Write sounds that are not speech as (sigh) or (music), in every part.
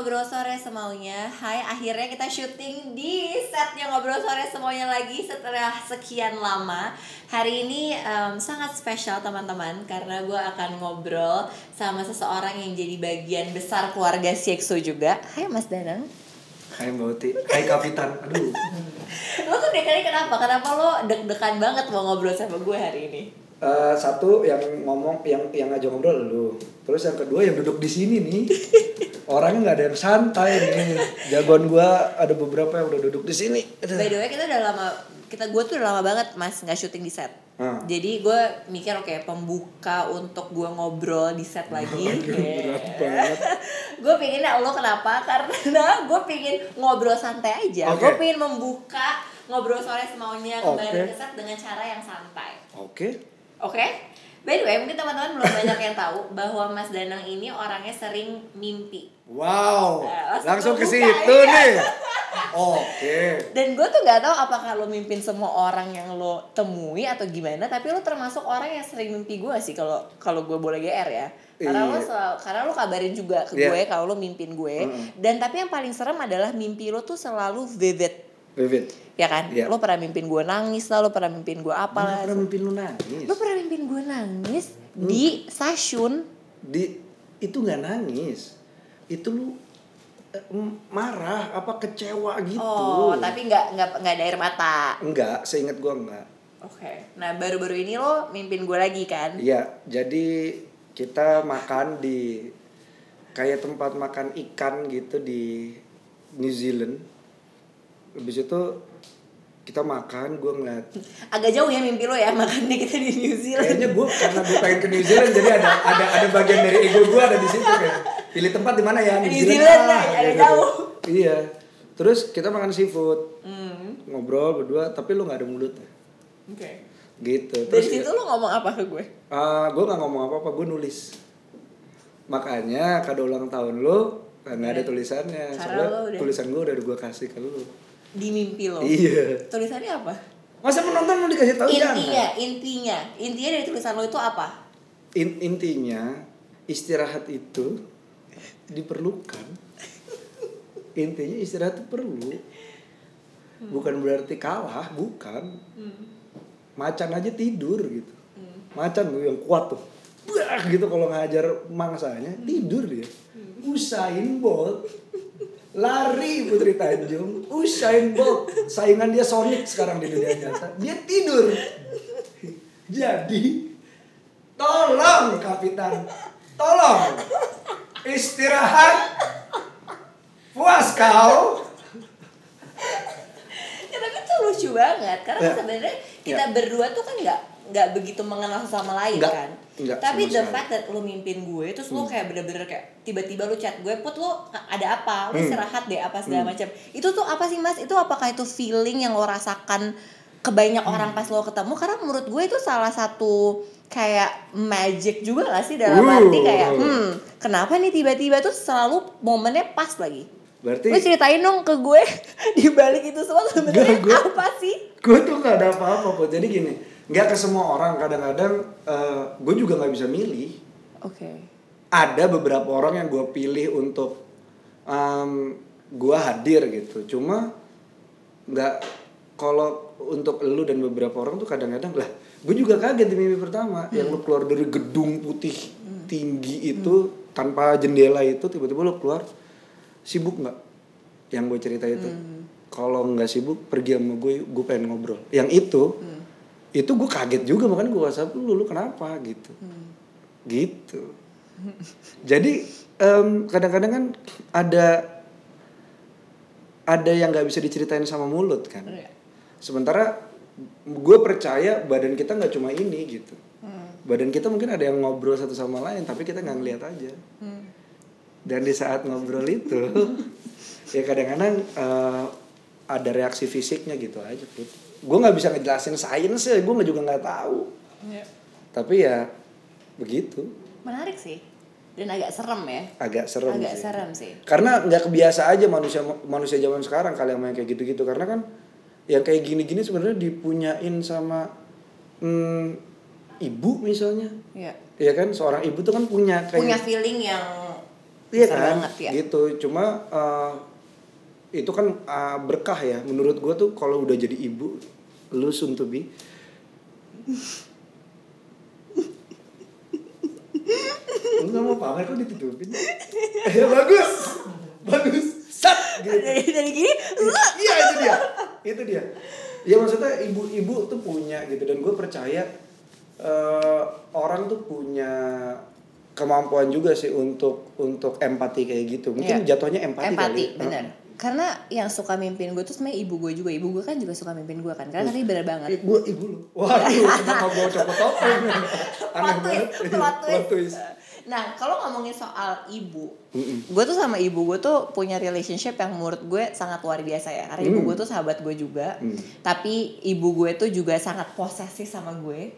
Ngobrol Sore Semaunya. Hai, akhirnya kita syuting di setnya Ngobrol Sore Semaunya lagi setelah sekian lama. Hari ini em, sangat spesial teman-teman Karena gue akan ngobrol sama seseorang yang jadi bagian besar keluarga Siexo juga. Hai Mas Danang. Hai Mbak Uti, hai Kapitan, aduh. (laughs) Lo tuh dek kenapa? Kenapa lo deg-degan banget mau ngobrol sama gue hari ini? Eh, Satu yang ngomong, yang yang ngajak ngobrol lu Terus yang kedua yang duduk di sini nih (laughs) Orangnya nggak ada yang santai nih Jagoan gua ada beberapa yang udah duduk di sini. By the way kita udah lama kita gue tuh udah lama banget mas nggak syuting di set. Hmm. Jadi gue mikir oke pembuka untuk gue ngobrol di set lagi. (laughs) Gue pengen (laughs) lo kenapa? Karena gue pengen ngobrol santai aja. Oke. Gue pengen membuka ngobrol sore semaunya kembali Oke. ke set dengan cara yang santai. Oke, Oke? By the way, mungkin teman-teman belum banyak yang tahu bahwa Mas Danang ini orangnya sering mimpi. wow, Eh, langsung ke situ iya. nih Oke Dan gue tuh gak tahu apakah lo mimpin semua orang yang lo temui atau gimana, tapi lo termasuk orang yang sering mimpi gue sih kalau kalau gue boleh GR ya. Karena lo Iya. selalu, karena lo kabarin juga ke Iya. gue kalau lo mimpin gue. Mm-mm. Dan tapi yang paling serem adalah mimpi lo tuh selalu vivid, Bebet, ya kan? Iya. Lo pernah mimpin gue nangis lah, lo pernah mimpin gue apa lah. Pernah mimpin lu nangis? Lo pernah mimpin gue nangis Hmm. di stasiun. Di, itu nggak nangis Itu lu eh, marah, apa kecewa gitu Oh, tapi nggak nggak nggak ada air mata. Enggak, seingat gua enggak Oke. Nah baru-baru ini lo mimpin gue lagi kan? Iya, jadi kita makan di kayak tempat makan ikan gitu di New Zealand. Habis itu kita makan, gue ngeliat Agak jauh ya mimpi lo ya makannya kita di New Zealand. kayaknya gue karena gue pengen ke New Zealand jadi ada ada ada bagian dari ego gue ada di situ kayak pilih tempat di mana ya New Zealand lah, ada gitu. jauh. Iya, terus kita makan seafood Hmm. ngobrol berdua tapi lu nggak ada mulutnya Oke. gitu. Dari Terus situ lo ngomong apa ke gue? Ah, gue nggak ngomong apa-apa, gue nulis. Makanya kado ulang tahun lo nggak ada tulisannya. Karena Soalnya lo tulisan gue udah gue kasih ke lo. Di mimpi lo. Iya. Tulisannya apa? Masa penonton mau dikasih tahu intinya, jangan? intinya, intinya dari tulisan lo itu apa? In- intinya istirahat itu diperlukan. (laughs) Intinya istirahat itu perlu. Bukan berarti kalah, bukan. Macan aja tidur gitu. Macan tuh yang kuat tuh. Wah, gitu kalau ngajar mangsanya tidur dia. Usain Bolt lari Putri Tanjung. Usain Bolt. Saingan dia Sonic sekarang di dunia nyata. Dia tidur. Jadi tolong kapitan. Tolong. Istirahat. Puas kau. Ya tapi itu lucu banget. Karena Ya. sebenarnya kita berdua tuh kan nggak nggak begitu mengenal sama lain Nggak, kan. nggak tapi the sekali. Hmm. fact that lo mimpin gue terus lo kayak bener-bener kayak tiba-tiba lo chat gue put lo ada apa lo Hmm. istirahat deh apa segala macam itu tuh apa sih mas itu apakah itu feeling yang lo rasakan ke banyak Hmm. orang pas lo ketemu karena menurut gue itu salah satu kayak magic juga gak sih dalam Uh. arti kayak hmm kenapa nih tiba-tiba tuh selalu momennya pas lagi berarti Lo ceritain dong ke gue (laughs) di balik itu semua sebenarnya apa sih? gue tuh nggak ada apa-apa kok jadi gini nggak ke semua orang. Kadang-kadang eh, gue juga nggak bisa milih. Oke. ada beberapa orang yang gue pilih untuk um, gue hadir gitu. Cuma nggak kalau untuk lu dan beberapa orang tuh kadang-kadang lah gue juga kaget di mimpi pertama. Yang lu keluar dari gedung putih tinggi itu tanpa jendela itu tiba-tiba lu keluar sibuk nggak? Yang gue cerita itu. Kalau nggak sibuk pergi sama gue gue pengen ngobrol. Yang itu itu gue kaget juga makanya gue whatsapp lu lu kenapa gitu. Gitu. Jadi em, kadang-kadang kan ada ada yang nggak bisa diceritain sama mulut kan. Iya. sementara gue percaya badan kita nggak cuma ini gitu. Badan kita mungkin ada yang ngobrol satu sama lain tapi kita nggak ngeliat aja. Dan di saat ngobrol itu (laughs) ya kadang-kadang eh, ada reaksi fisiknya gitu aja put gue nggak bisa ngejelasin sains ya gue juga nggak tahu. Iya. tapi ya begitu. Menarik sih. dan agak serem ya. Agak serem agak sih. serem sih. Karena nggak kebiasa aja manusia manusia zaman sekarang kali yang main kayak gitu-gitu. Karena kan yang kayak gini-gini sebenarnya dipunyain sama hmm, ibu misalnya. Ya Iya kan? Seorang ibu tuh kan punya kayak punya feeling yang Iya kan, banget ya. Gitu. Cuma eh, itu kan eh, berkah ya. Menurut gue tuh kalau udah jadi ibu, lu soon to be. lu gak mau pamer kok ditutupin? ya bagus, bagus. Sat, gitu. dari dari gini Iya itu dia, itu dia. Ya maksudnya ibu-ibu tuh punya gitu dan gue percaya eh, orang tuh punya kemampuan juga sih untuk untuk empati kayak gitu. Mungkin Iya. jatuhnya empati, empati kali. bener karena yang suka mimpin gue tuh sebenarnya ibu gue juga ibu gue kan juga suka mimpin gue kan karena tadi bener banget Eh, gue ibu lu. Waduh, kenapa gue copot topeng? (laughs) Aneh banget. plot twist. Plot twist. Nah, kalau ngomongin soal ibu, gue tuh sama ibu gue tuh punya relationship yang menurut gue sangat luar biasa ya. Karena ibu Hmm. gue tuh sahabat gue juga, Hmm. tapi ibu gue tuh juga sangat posesif sama gue.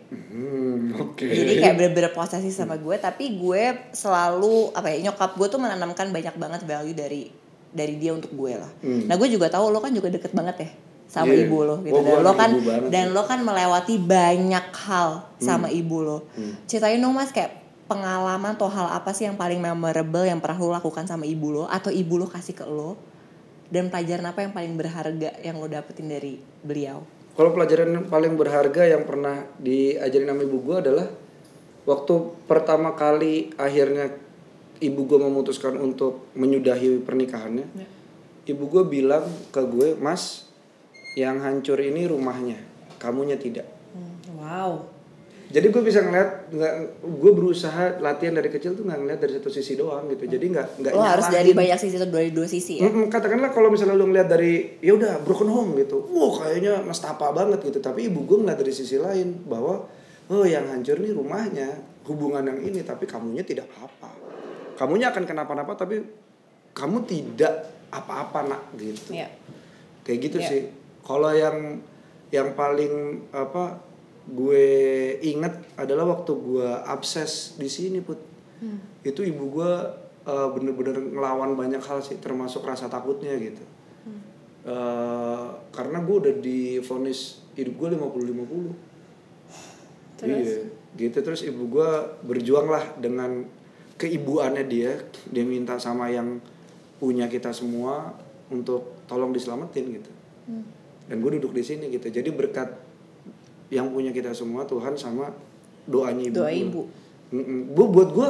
Oke. Jadi kayak bener-bener posesif sama gue, tapi gue selalu apa ya nyokap gue tuh menanamkan banyak banget value dari dari dia untuk gue lah. Hmm. Nah gue juga tahu lo kan juga deket banget ya sama Iya. ibu lo gitu. Oh, Dan lo kan dan lo kan melewati banyak hal sama ibu lo. Hmm. Ceritain dong mas kayak pengalaman atau hal apa sih yang paling memorable yang pernah lo lakukan sama ibu lo atau ibu lo kasih ke lo dan pelajaran apa yang paling berharga yang lo dapetin dari beliau? Kalau pelajaran paling berharga yang pernah diajarin sama ibu gue adalah waktu pertama kali akhirnya ibu gue memutuskan untuk menyudahi pernikahannya. Ya. Ibu gue bilang ke gue, Mas, yang hancur ini rumahnya, kamunya tidak. Hmm, wow. Jadi gue bisa ngeliat, nggak, gue berusaha latihan dari kecil tuh nggak ngeliat dari satu sisi doang gitu. Jadi nggak nggak Lo harus nyalahin. dari banyak sisi atau dari dua sisi ya. Katakanlah kalau misalnya lu ngeliat dari ya udah broken home gitu, wow kayaknya nestapa banget gitu. Tapi ibu gue ngeliat dari sisi lain bahwa oh yang hancur nih rumahnya, hubungan yang ini, tapi kamunya tidak apa-apa. Kamunya akan kenapa-napa tapi kamu tidak apa-apa nak gitu. Iya. Kayak gitu Iya. sih. Kalau yang yang paling apa gue inget adalah waktu gue abses di sini put. Hmm. Itu ibu gue uh, bener-bener ngelawan banyak hal sih, termasuk rasa takutnya gitu. Hmm. Uh, karena gue udah divonis hidup gue 50-50 Terus? Iya, gitu terus ibu gue berjuang lah dengan keibuannya dia, dia minta sama yang punya kita semua untuk tolong diselamatin gitu. Hmm. Dan gue duduk di sini gitu. Jadi berkat yang punya kita semua Tuhan sama doanya ibu. Doa ibu. Bu buat gue,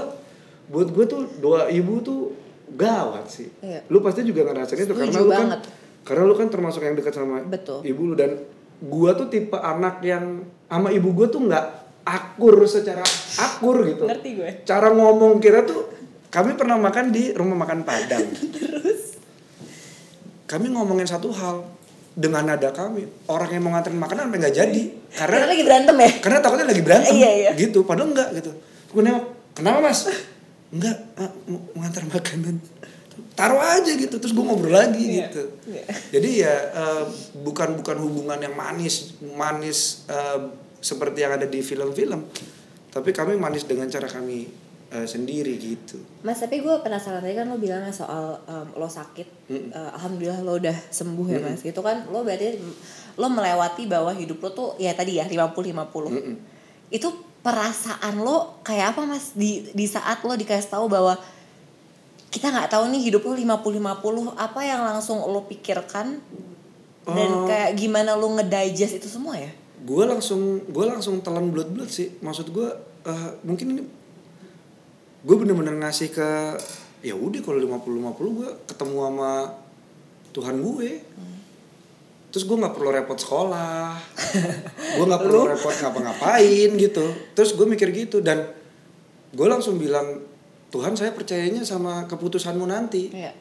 buat gue tuh doa ibu tuh gawat sih. Iya. Lu pasti juga ngerasain itu karena lu banget. kan karena lu kan termasuk yang dekat sama Betul. ibu lu dan gua tuh tipe anak yang sama ibu gua tuh nggak akur secara akur gitu. Ngerti gue. Cara ngomong kita tuh kami pernah makan di rumah makan Padang. (laughs) Terus? Kami ngomongin satu hal dengan nada kami orang yang mau nganterin makanan sampai nggak jadi Kita karena lagi berantem ya? karena takutnya lagi berantem Iya, iya. gitu padahal enggak gitu gue nengok kenapa mas enggak ah, mau ngantar makanan taruh aja gitu terus gue ngobrol lagi Iya. gitu Iya. jadi ya eh, bukan bukan hubungan yang manis manis eh, seperti yang ada di film-film tapi kami manis dengan cara kami eh, sendiri gitu Mas, tapi gue penasaran tadi kan lo bilang soal um, lo sakit, Mm-mm. Uh, alhamdulillah lo udah sembuh ya Mm-mm. mas. Gitu kan lo berarti lo melewati bahwa hidup lo tuh ya tadi ya 50-50 Mm-mm. Itu perasaan lo kayak apa mas di di saat lo dikasih tahu bahwa kita nggak tahu nih hidup lo 50-50 apa yang langsung lo pikirkan dan Oh. kayak gimana lo ngedigest itu semua ya? Gue langsung gue langsung telan blood blood sih. Maksud gue eh, mungkin ini gue bener-bener ngasih ke ya udah kalau 50 50 gue ketemu sama Tuhan gue. Terus gue nggak perlu repot sekolah. (laughs) Gue nggak perlu repot ngapa-ngapain gitu. Terus gue mikir gitu dan gue langsung bilang Tuhan saya percayanya sama keputusanmu nanti. Iya.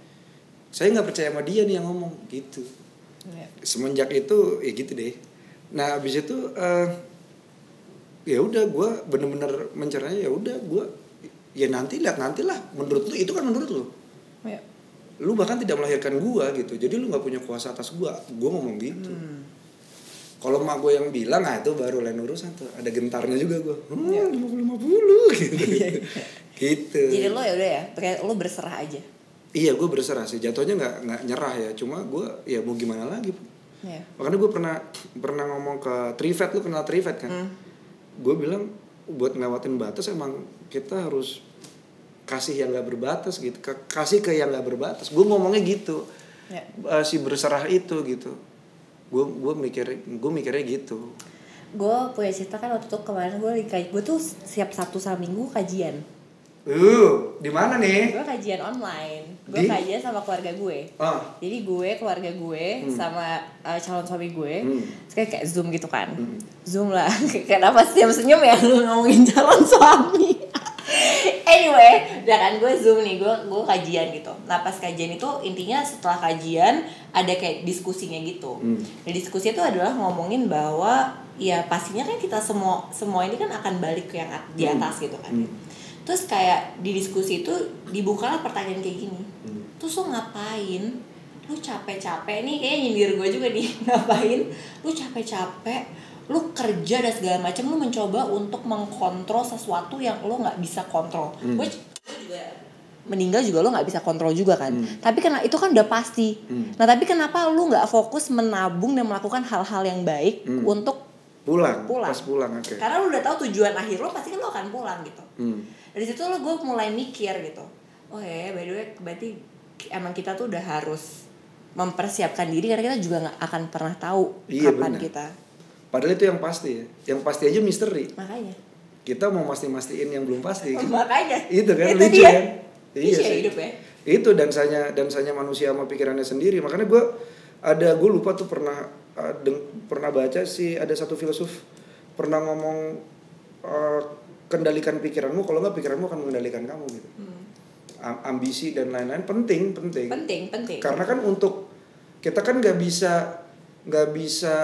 saya nggak percaya sama dia nih yang ngomong gitu. Iya. semenjak itu ya gitu deh nah abis itu eh ya udah gue bener-bener menceranya ya udah gue ya nanti lihat nantilah menurut lu itu kan menurut lu. Iya. lu bahkan tidak melahirkan gue gitu. Jadi lu nggak punya kuasa atas gue gue ngomong gitu. Hmm. kalau mak gue yang bilang ah itu baru lain urusan tuh. Ada gentarnya juga gue Iya. hmm, lima puluh lima puluh gitu (laughs) gitu. Jadi lo ya udah ya kayak lo berserah aja. Iya gue berserah sih. Jatuhnya nggak nggak nyerah ya. Cuma gue ya mau gimana lagi ya makanya gue pernah pernah ngomong ke Trivet lu kenal Trivet kan? Hmm. gue bilang buat ngelewatin batas emang kita harus kasih yang nggak berbatas gitu. Ke- kasih ke yang nggak berbatas. Gue ngomongnya gitu. Ya. Eh, si berserah itu gitu. Gue gue mikir gue mikirnya gitu. Gue punya cerita kan waktu itu kemarin gue gue tuh siap sabtu sama minggu kajian uh di mana nih? Gue kajian online. Gue kajian sama keluarga gue. Ah. Jadi gue keluarga gue sama uh, calon suami gue Hmm. terus kayak, kayak zoom gitu kan. Zoom lah. (laughs) Kenapa sih yang senyum ya? (laughs) Ngomongin calon suami. (laughs) Anyway udah kan gue zoom nih. Gue gue kajian gitu. Nah pas kajian itu intinya setelah kajian ada kayak diskusinya gitu. Hmm. nah diskusi itu adalah ngomongin bahwa ya pastinya kan kita semua semua ini kan akan balik ke yang di Hmm. atas gitu kan. Hmm. Terus kayak di diskusi itu dibukalah pertanyaan kayak gini Hmm. terus lo ngapain lu capek-capek nih kayak nyindir gue juga nih (laughs) ngapain lu capek-capek lu kerja dan segala macam lu mencoba untuk mengkontrol sesuatu yang lo nggak bisa kontrol Hmm. which juga meninggal juga lo nggak bisa kontrol juga kan Hmm. tapi karena itu kan udah pasti Hmm. nah tapi kenapa lu nggak fokus menabung dan melakukan hal-hal yang baik Hmm. untuk pulang, Pulang. pas pulang oke karena lu udah tahu tujuan akhir lo pasti kan lo akan pulang gitu Hmm. Dari situ lo gue mulai mikir gitu. Oh ya by the way berarti emang kita tuh udah harus mempersiapkan diri karena kita juga nggak akan pernah tahu Iya, kapan benar. kita. Padahal itu yang pasti ya. Yang pasti aja misteri. Makanya. Kita mau mastiin-mastiin yang belum pasti (laughs) kan? makanya. Itu kan Itu lucu dia. kan Iya sih. hidup ya. Itu dansanya dansanya manusia sama pikirannya sendiri. Makanya gue ada gue lupa tuh pernah uh, deng- pernah baca sih ada satu filsuf pernah ngomong uh, kendalikan pikiranmu kalau nggak pikiranmu akan mengendalikan kamu gitu. Hmm. Am- ambisi dan lain-lain penting penting. Penting penting. Karena kan untuk kita kan nggak bisa nggak bisa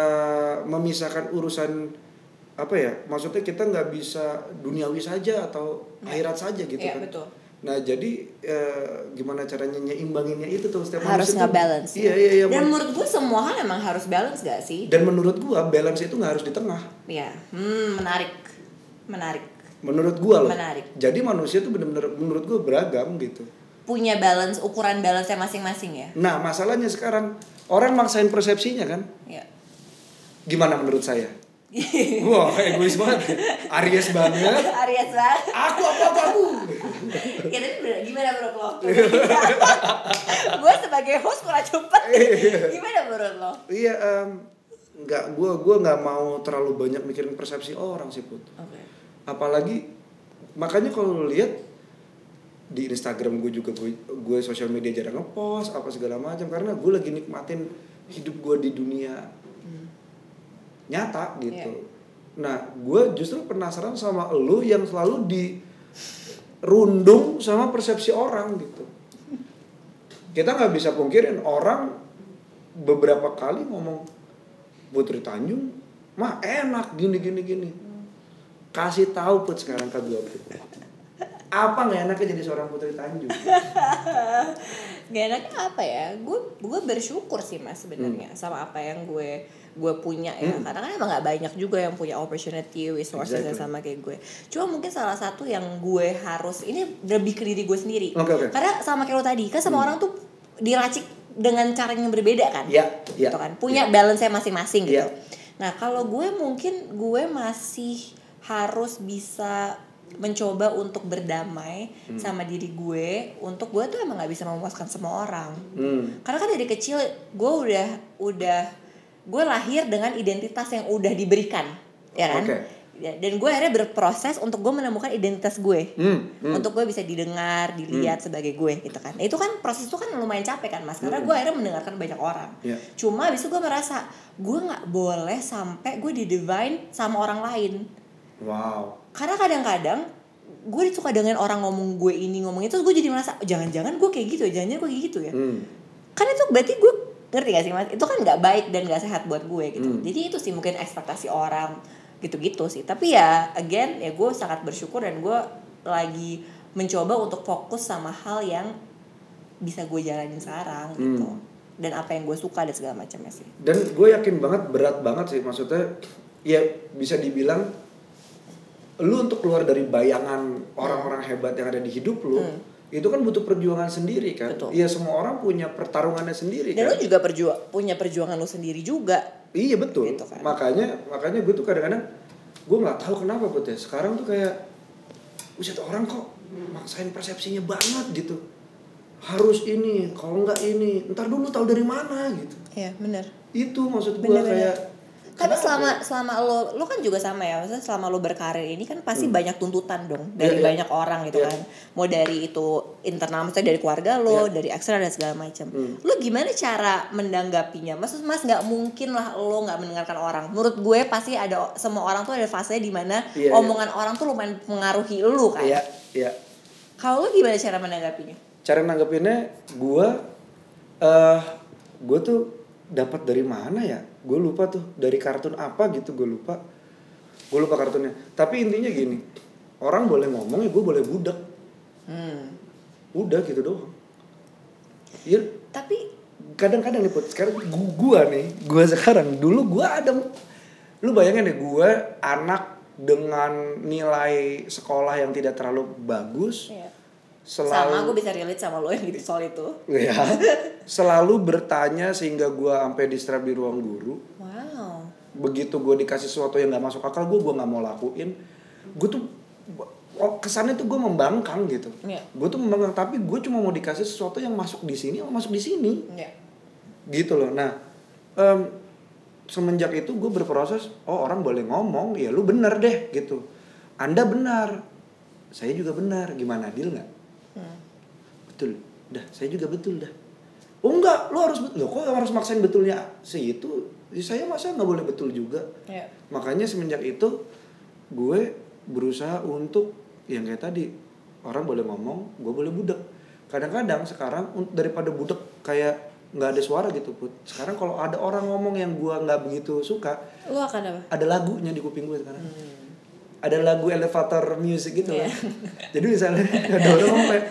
memisahkan urusan apa ya maksudnya kita nggak bisa duniawi saja atau akhirat saja gitu Iya, kan. betul. nah jadi eh, gimana caranya nyeimbanginnya itu tuh setiap harus tuh- nge-balance. Iya iya iya dan men- menurut gue semua hal emang harus balance gak sih? Dan menurut gua balance itu nggak harus di tengah. Ya hmm menarik. Menarik menurut gua loh Menarik. jadi manusia tuh bener-bener menurut gua beragam gitu punya balance ukuran balance masing-masing ya nah masalahnya sekarang orang maksain persepsinya kan ya gimana menurut saya (laughs) Wah, egois banget. Aries banget. (laughs) Aries banget Aku aku aku (laughs) aku. ya tapi bener- gimana menurut lo? gue sebagai host kurang cepet Gimana menurut lo? Iya, em, nggak gua gua nggak mau terlalu banyak mikirin persepsi orang sih put. Oke Apalagi makanya kalau lu lihat di Instagram gue juga gue gue sosial media jarang ngepost apa segala macam karena gue lagi nikmatin hidup gue di dunia nyata gitu. Iya. Nah, gue justru penasaran sama lu yang selalu dirundung sama persepsi orang gitu. Kita nggak bisa pungkirin orang beberapa kali ngomong Putri Tanjung mah enak gini gini gini. Kasih tahu put sekarang ke gue Put. Apa nggak enaknya jadi seorang Putri Tanjung? (laughs) Gak enaknya apa ya? Gue gue bersyukur sih mas sebenarnya sama apa yang gue gue punya ya. Hmm. Karena kan emang gak banyak juga yang punya opportunity, resources yang Exactly. sama kayak gue. Cuma mungkin salah satu yang gue harus ini lebih ke diri gue sendiri. Oke, oke. Karena sama kayak lo tadi kan sama orang tuh diracik dengan cara yang berbeda kan. Ya, ya. gitu kan punya balance-nya masing-masing gitu. Iya. Nah, kalau gue mungkin gue masih harus bisa mencoba untuk berdamai Hmm. sama diri gue untuk gue tuh emang nggak bisa memuaskan semua orang. Hmm. Karena kan dari kecil gue udah udah gue lahir dengan identitas yang udah diberikan, ya kan? Oke. Ya, Dan gue akhirnya berproses untuk gue menemukan identitas gue Hmm. hmm. untuk gue bisa didengar, dilihat sebagai gue gitu kan. Nah, itu kan proses itu kan lumayan capek kan mas, karena gue akhirnya mendengarkan banyak orang. Ya. Cuma abis itu gue merasa gue nggak boleh sampai gue di divine sama orang lain. Wow. Karena kadang-kadang gue suka dengan orang ngomong gue ini ngomong itu, gue jadi merasa jangan-jangan gue kayak gitu ya, jangan-jangan gue kayak gitu ya. Hmm. Kan itu berarti gue ngerti gak sih mas? Itu kan nggak baik dan nggak sehat buat gue gitu. Hmm. Jadi itu sih mungkin ekspektasi orang gitu-gitu sih. Tapi ya again ya gue sangat bersyukur dan gue lagi mencoba untuk fokus sama hal yang bisa gue jalanin sekarang gitu. Hmm. Dan apa yang gue suka dan segala macamnya sih. Dan gue yakin banget berat banget sih maksudnya ya bisa dibilang lu untuk keluar dari bayangan orang-orang hebat yang ada di hidup lu Hmm. itu kan butuh perjuangan sendiri kan iya semua orang punya pertarungannya sendiri Dan kan lu juga perjuang punya perjuangan lu sendiri juga. iya betul Gitu kan. makanya makanya gue tuh kadang-kadang gue nggak tahu kenapa put ya sekarang tuh kayak Buset orang kok maksain persepsinya banget gitu harus ini kalau nggak ini ntar dulu tahu dari mana gitu Iya, benar. itu maksud gue kayak Tapi kenapa selama selama lo lo kan juga sama ya, maksudnya selama lo berkarir ini kan pasti banyak tuntutan dong dari Iya, iya. banyak orang gitu Iya. kan. Mau dari itu internal, maksudnya dari keluarga lo, Iya. dari ekstra dan segala macam. Hmm. Lo gimana cara mendanggapinya? Maksud Mas nggak mungkin lah lo nggak mendengarkan orang. Menurut gue pasti ada semua orang tuh ada fase di mana Iya, iya. omongan orang tuh lumayan mengaruhi lo kan. iya iya Kalau lo gimana cara menanggapinya? cara nanggepinnya gue eh gue tuh dapat dari mana ya gue lupa tuh dari kartun apa gitu gue lupa. Gue lupa kartunnya. Tapi intinya gini orang boleh ngomong ya gue boleh budak. Hmm. udah gitu doang. Iya. Tapi kadang-kadang nih put sekarang gu- gua nih gua sekarang dulu gua ada lu bayangin deh gua anak dengan nilai sekolah yang tidak terlalu bagus ya, selalu sama gue bisa relate sama lo yang gitu soal itu. ya (laughs) selalu bertanya sehingga gua sampai distrap di ruang guru Wow. begitu gue dikasih sesuatu yang nggak masuk akal gue gue nggak mau lakuin gue tuh oh, kesannya tuh gue membangkang gitu Iya. gue tuh membangkang tapi gue cuma mau dikasih sesuatu yang masuk di sini oh masuk di sini Ya. gitu loh nah em, semenjak itu gue berproses oh orang boleh ngomong ya lu bener deh gitu anda benar saya juga benar gimana deal nggak. Betul dah saya juga betul dah oh enggak lu harus betul loh kok harus maksain betulnya sih itu Ya, saya masa nggak boleh betul juga Ya. makanya semenjak itu gue berusaha untuk yang kayak tadi orang boleh ngomong gue boleh budak kadang-kadang sekarang daripada budak kayak nggak ada suara gitu put sekarang kalau ada orang ngomong yang gue nggak begitu suka Lo akan apa? ada lagunya di kuping gue sekarang Hmm. ada lagu elevator music gitu Iya. lah jadi misalnya (laughs) ada orang ngomong kayak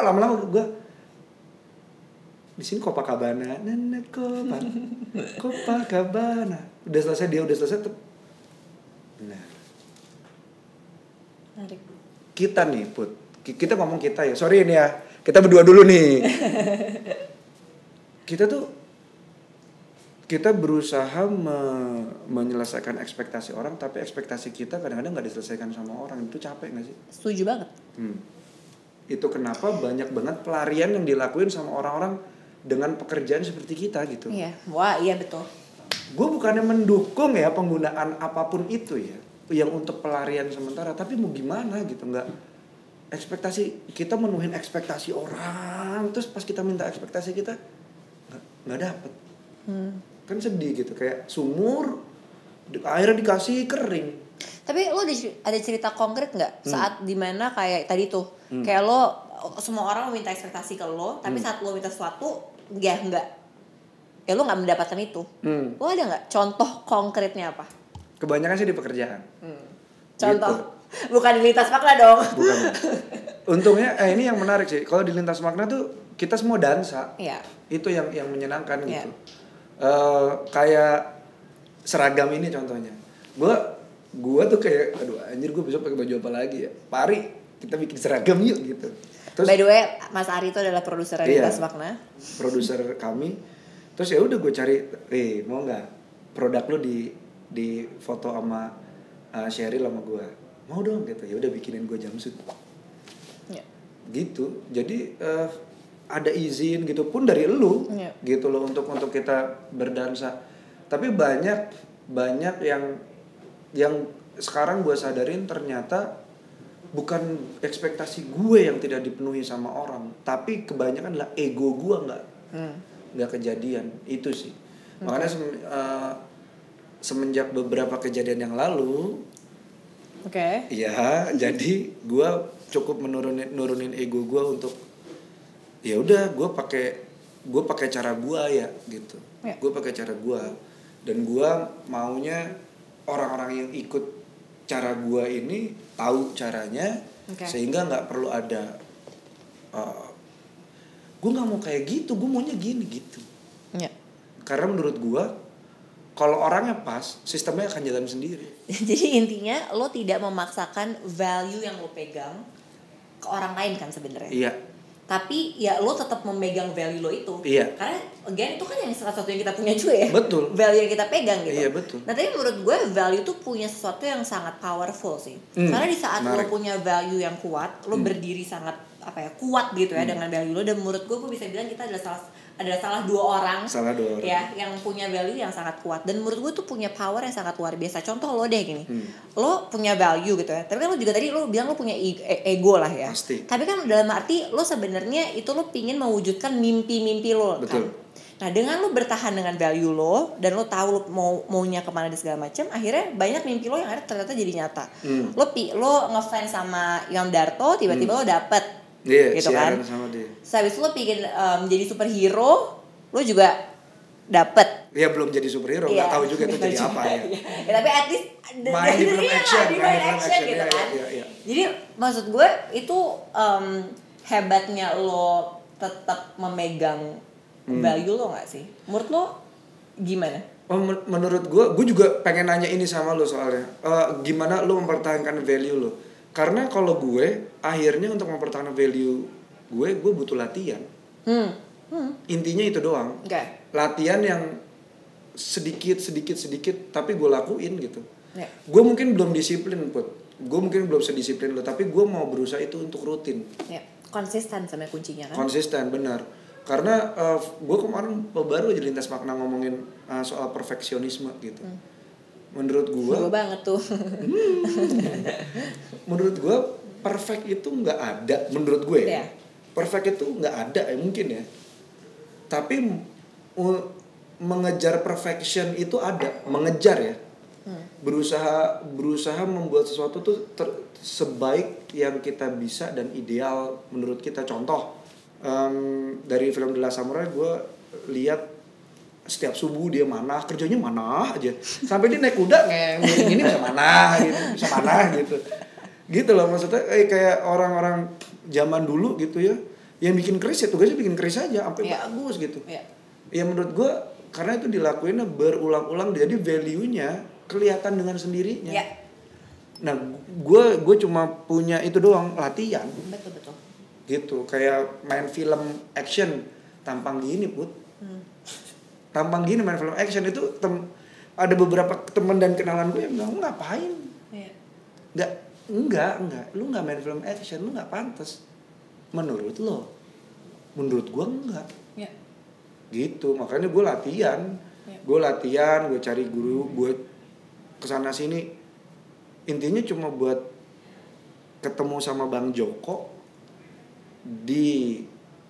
lama-lama gue di sini Copacabana, nana Copa, (laughs) Copacabana. Udah selesai dia udah selesai tuh. Nah, Menarik. kita nih put, Ki- kita ngomong kita ya. Sorry ini ya, kita berdua dulu nih. (laughs) kita tuh kita berusaha me- menyelesaikan ekspektasi orang, tapi ekspektasi kita kadang-kadang nggak diselesaikan sama orang. Itu capek nggak sih? Setuju banget. Hmm. Itu kenapa banyak banget pelarian yang dilakuin sama orang-orang dengan pekerjaan seperti kita gitu. Iya. Wah, iya betul. Gue bukannya mendukung ya penggunaan apa pun itu ya, yang untuk pelarian sementara. Tapi mau gimana gitu nggak ekspektasi kita menuhin ekspektasi orang, terus pas kita minta ekspektasi kita nggak nggak dapet. Hmm. Kan sedih gitu kayak sumur airnya dikasih kering. Tapi lo ada cer- ada cerita konkret nggak saat di mana kayak tadi tuh Hmm. kayak lo semua orang meminta ekspektasi ke lo, tapi Hmm. saat lo minta sesuatu ya enggak, ya lo nggak mendapatkan itu. Hmm. Lo ada nggak contoh konkretnya apa? Kebanyakan sih di pekerjaan. Contoh, Gitu. (laughs) bukan di lintas makna dong. Bukan. (laughs) Untungnya eh ini yang menarik sih. Kalau di lintas makna tuh kita semua dansa. Iya. Itu yang yang menyenangkan Iya. gitu. Eh kayak seragam ini contohnya. Gua gua tuh kayak aduh anjir gue besok pakai baju apa lagi ya. Pari kita bikin seragam yuk gitu. Terus By the way, Mas Ari itu adalah produser Iya. lintas makna. produser kami terus ya udah gue cari eh mau nggak produk lu di di foto sama uh, Sheryl sama gue mau dong gitu ya udah bikinin gue jumpsuit Iya. gitu jadi eh, ada izin gitu pun dari lu Iya. gitu loh untuk untuk kita berdansa tapi banyak banyak yang yang sekarang gue sadarin ternyata bukan ekspektasi gue yang tidak dipenuhi sama orang tapi kebanyakan adalah ego gue nggak Hmm. nggak kejadian itu sih makanya sem- eh, semenjak beberapa kejadian yang lalu Oke. ya (laughs) jadi gue cukup menurunin nurunin ego gue untuk ya udah gue pakai gue pakai cara gue ya gitu Ya. gue pakai cara gue dan gue maunya orang-orang yang ikut cara gue ini tahu caranya Oke. sehingga nggak perlu ada gue nggak mau kayak gitu gue maunya gini gitu Iya. karena menurut gue kalau orangnya pas sistemnya akan jalan sendiri (laughs) Jadi intinya lo tidak memaksakan value yang lo pegang ke orang lain kan sebenarnya. iya Tapi ya lo tetap memegang value lo itu. Iya. Karena again itu kan yang salah satu yang kita punya juga ya. Betul. (laughs) Value yang kita pegang gitu. Iya, betul. Nah tapi menurut gue value tuh punya sesuatu yang sangat powerful sih. Hmm, Karena di saat lo menarik. punya value yang kuat, lo berdiri sangat apa ya kuat gitu Hmm. ya dengan value lo dan menurut gue gue bisa bilang kita adalah salah adalah salah dua orang. Salah dua orang. Ya yang punya value yang sangat kuat. Dan menurut gue tuh punya power yang sangat luar biasa. Contoh lo deh gini. Hmm. lo punya value gitu ya. Tapi kan lo juga tadi lo bilang lo punya e- ego lah ya. Pasti. tapi kan dalam arti lo sebenarnya itu lo pingin mewujudkan mimpi-mimpi lo Betul. kan nah dengan lo bertahan dengan value lo dan lo tahu lo mau maunya ke mana dan segala macam akhirnya banyak mimpi lo yang ada ternyata jadi nyata. Hmm. lo pi lo ngefans sama Yon Darto tiba-tiba lo dapet Iya, gitu kan sama dia. Terus habis itu lo pingin em, jadi superhero, lo juga dapet. Iya belum jadi superhero, nggak tahu juga itu jadi juga, apa ya. (laughs) Ya, tapi at least Main di film (laughs) action, main main di film action action, gitu iya, kan. iya, iya. Jadi maksud gue itu em, hebatnya lo tetap memegang Hmm. value lo nggak sih? Menurut lo gimana? Oh, men- menurut gue, gue juga pengen nanya ini sama lo soalnya. Eh, gimana lo mempertahankan value lo? Karena kalau gue, akhirnya untuk mempertahankan value gue, gue butuh latihan. Hmm, hmm, Intinya itu doang. oke. Latihan yang sedikit, sedikit, sedikit, tapi gue lakuin gitu. Ya. Gue mungkin belum disiplin, put. Gue mungkin belum sedisiplin lo, tapi gue mau berusaha itu untuk rutin. Ya, konsisten sama kuncinya kan. konsisten benar karena gue kemarin baru aja lintas makna ngomongin uh, soal perfeksionisme gitu menurut gue Gue banget tuh. menurut gue perfect itu nggak ada menurut gue ya. Iya. perfect itu nggak ada ya mungkin ya. Tapi mengejar perfection itu ada mengejar ya. Berusaha berusaha membuat sesuatu tuh ter- sebaik yang kita bisa dan ideal menurut kita. Contoh em, dari film The Last Samurai gue lihat setiap subuh dia mana kerjanya mana aja sampai dia naik kuda nge ini bisa mana gitu bisa mana gitu gitu loh maksudnya eh, kayak orang-orang zaman dulu gitu ya yang bikin keris ya tugasnya bikin keris aja sampai Iya. bagus gitu ya. ya menurut gue karena itu dilakuinnya berulang-ulang jadi value-nya kelihatan dengan sendirinya Ya, nah gue gue cuma punya itu doang latihan betul betul. gitu kayak main film action tampang gini put Hmm. Tampang gini main film action itu tem ada beberapa teman dan kenalan gue yang bilang "Lu ngapain? Ya. nggak enggak enggak lu nggak main film action lu nggak pantas menurut lo? Menurut gue enggak Ya. gitu makanya gue latihan. Ya. gue latihan gue cari guru gue ke sana sini. Intinya cuma buat ketemu sama bang Joko di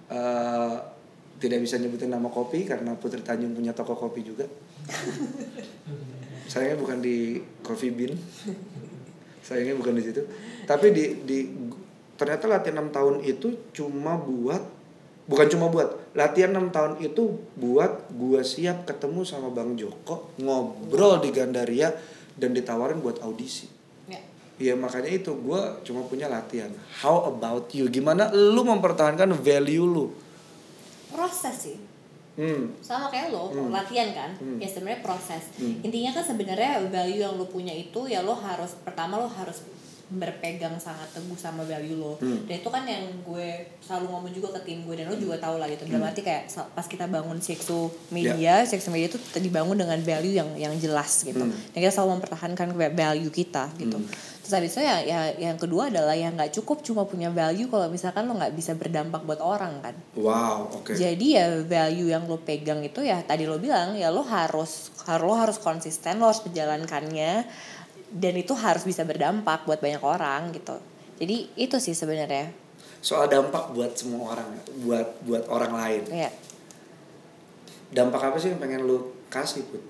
eh, tidak bisa nyebutin nama kopi karena Putri Tanjung punya toko kopi juga. Sayangnya bukan di Coffee Bean. Sayangnya bukan di situ. Tapi di di ternyata latihan 6 tahun itu cuma buat bukan cuma buat latihan 6 tahun itu buat gua siap ketemu sama Bang Joko ngobrol di Gandaria dan ditawarin buat audisi. Ya. Iya makanya itu gua cuma punya latihan. How about you? Gimana lu mempertahankan value lu Proses sih. hmm sama kayak lo Hmm. latihan kan Hmm. ya sebenarnya proses Hmm. intinya kan sebenarnya value yang lo punya itu ya lo harus pertama lo harus berpegang sangat teguh sama value lo Hmm. dan itu kan yang gue selalu ngomong juga ke tim gue dan lo juga tahu lah gitu dalam Hmm. arti kayak pas kita bangun seksu Ya. media seksu media itu dibangun dengan value yang yang jelas gitu Hmm. dan kita selalu mempertahankan value kita gitu terus habis itu ya, ya yang kedua adalah yang nggak cukup cuma punya value kalau misalkan lo nggak bisa berdampak buat orang kan? Wow oke. Jadi ya value yang lo pegang itu ya tadi lo bilang ya lo harus har- lo harus konsisten lo harus menjalankannya dan itu harus bisa berdampak buat banyak orang gitu. Jadi itu sih sebenarnya. soal dampak buat semua orang buat buat orang lain. Ya, dampak apa sih yang pengen lu kasih put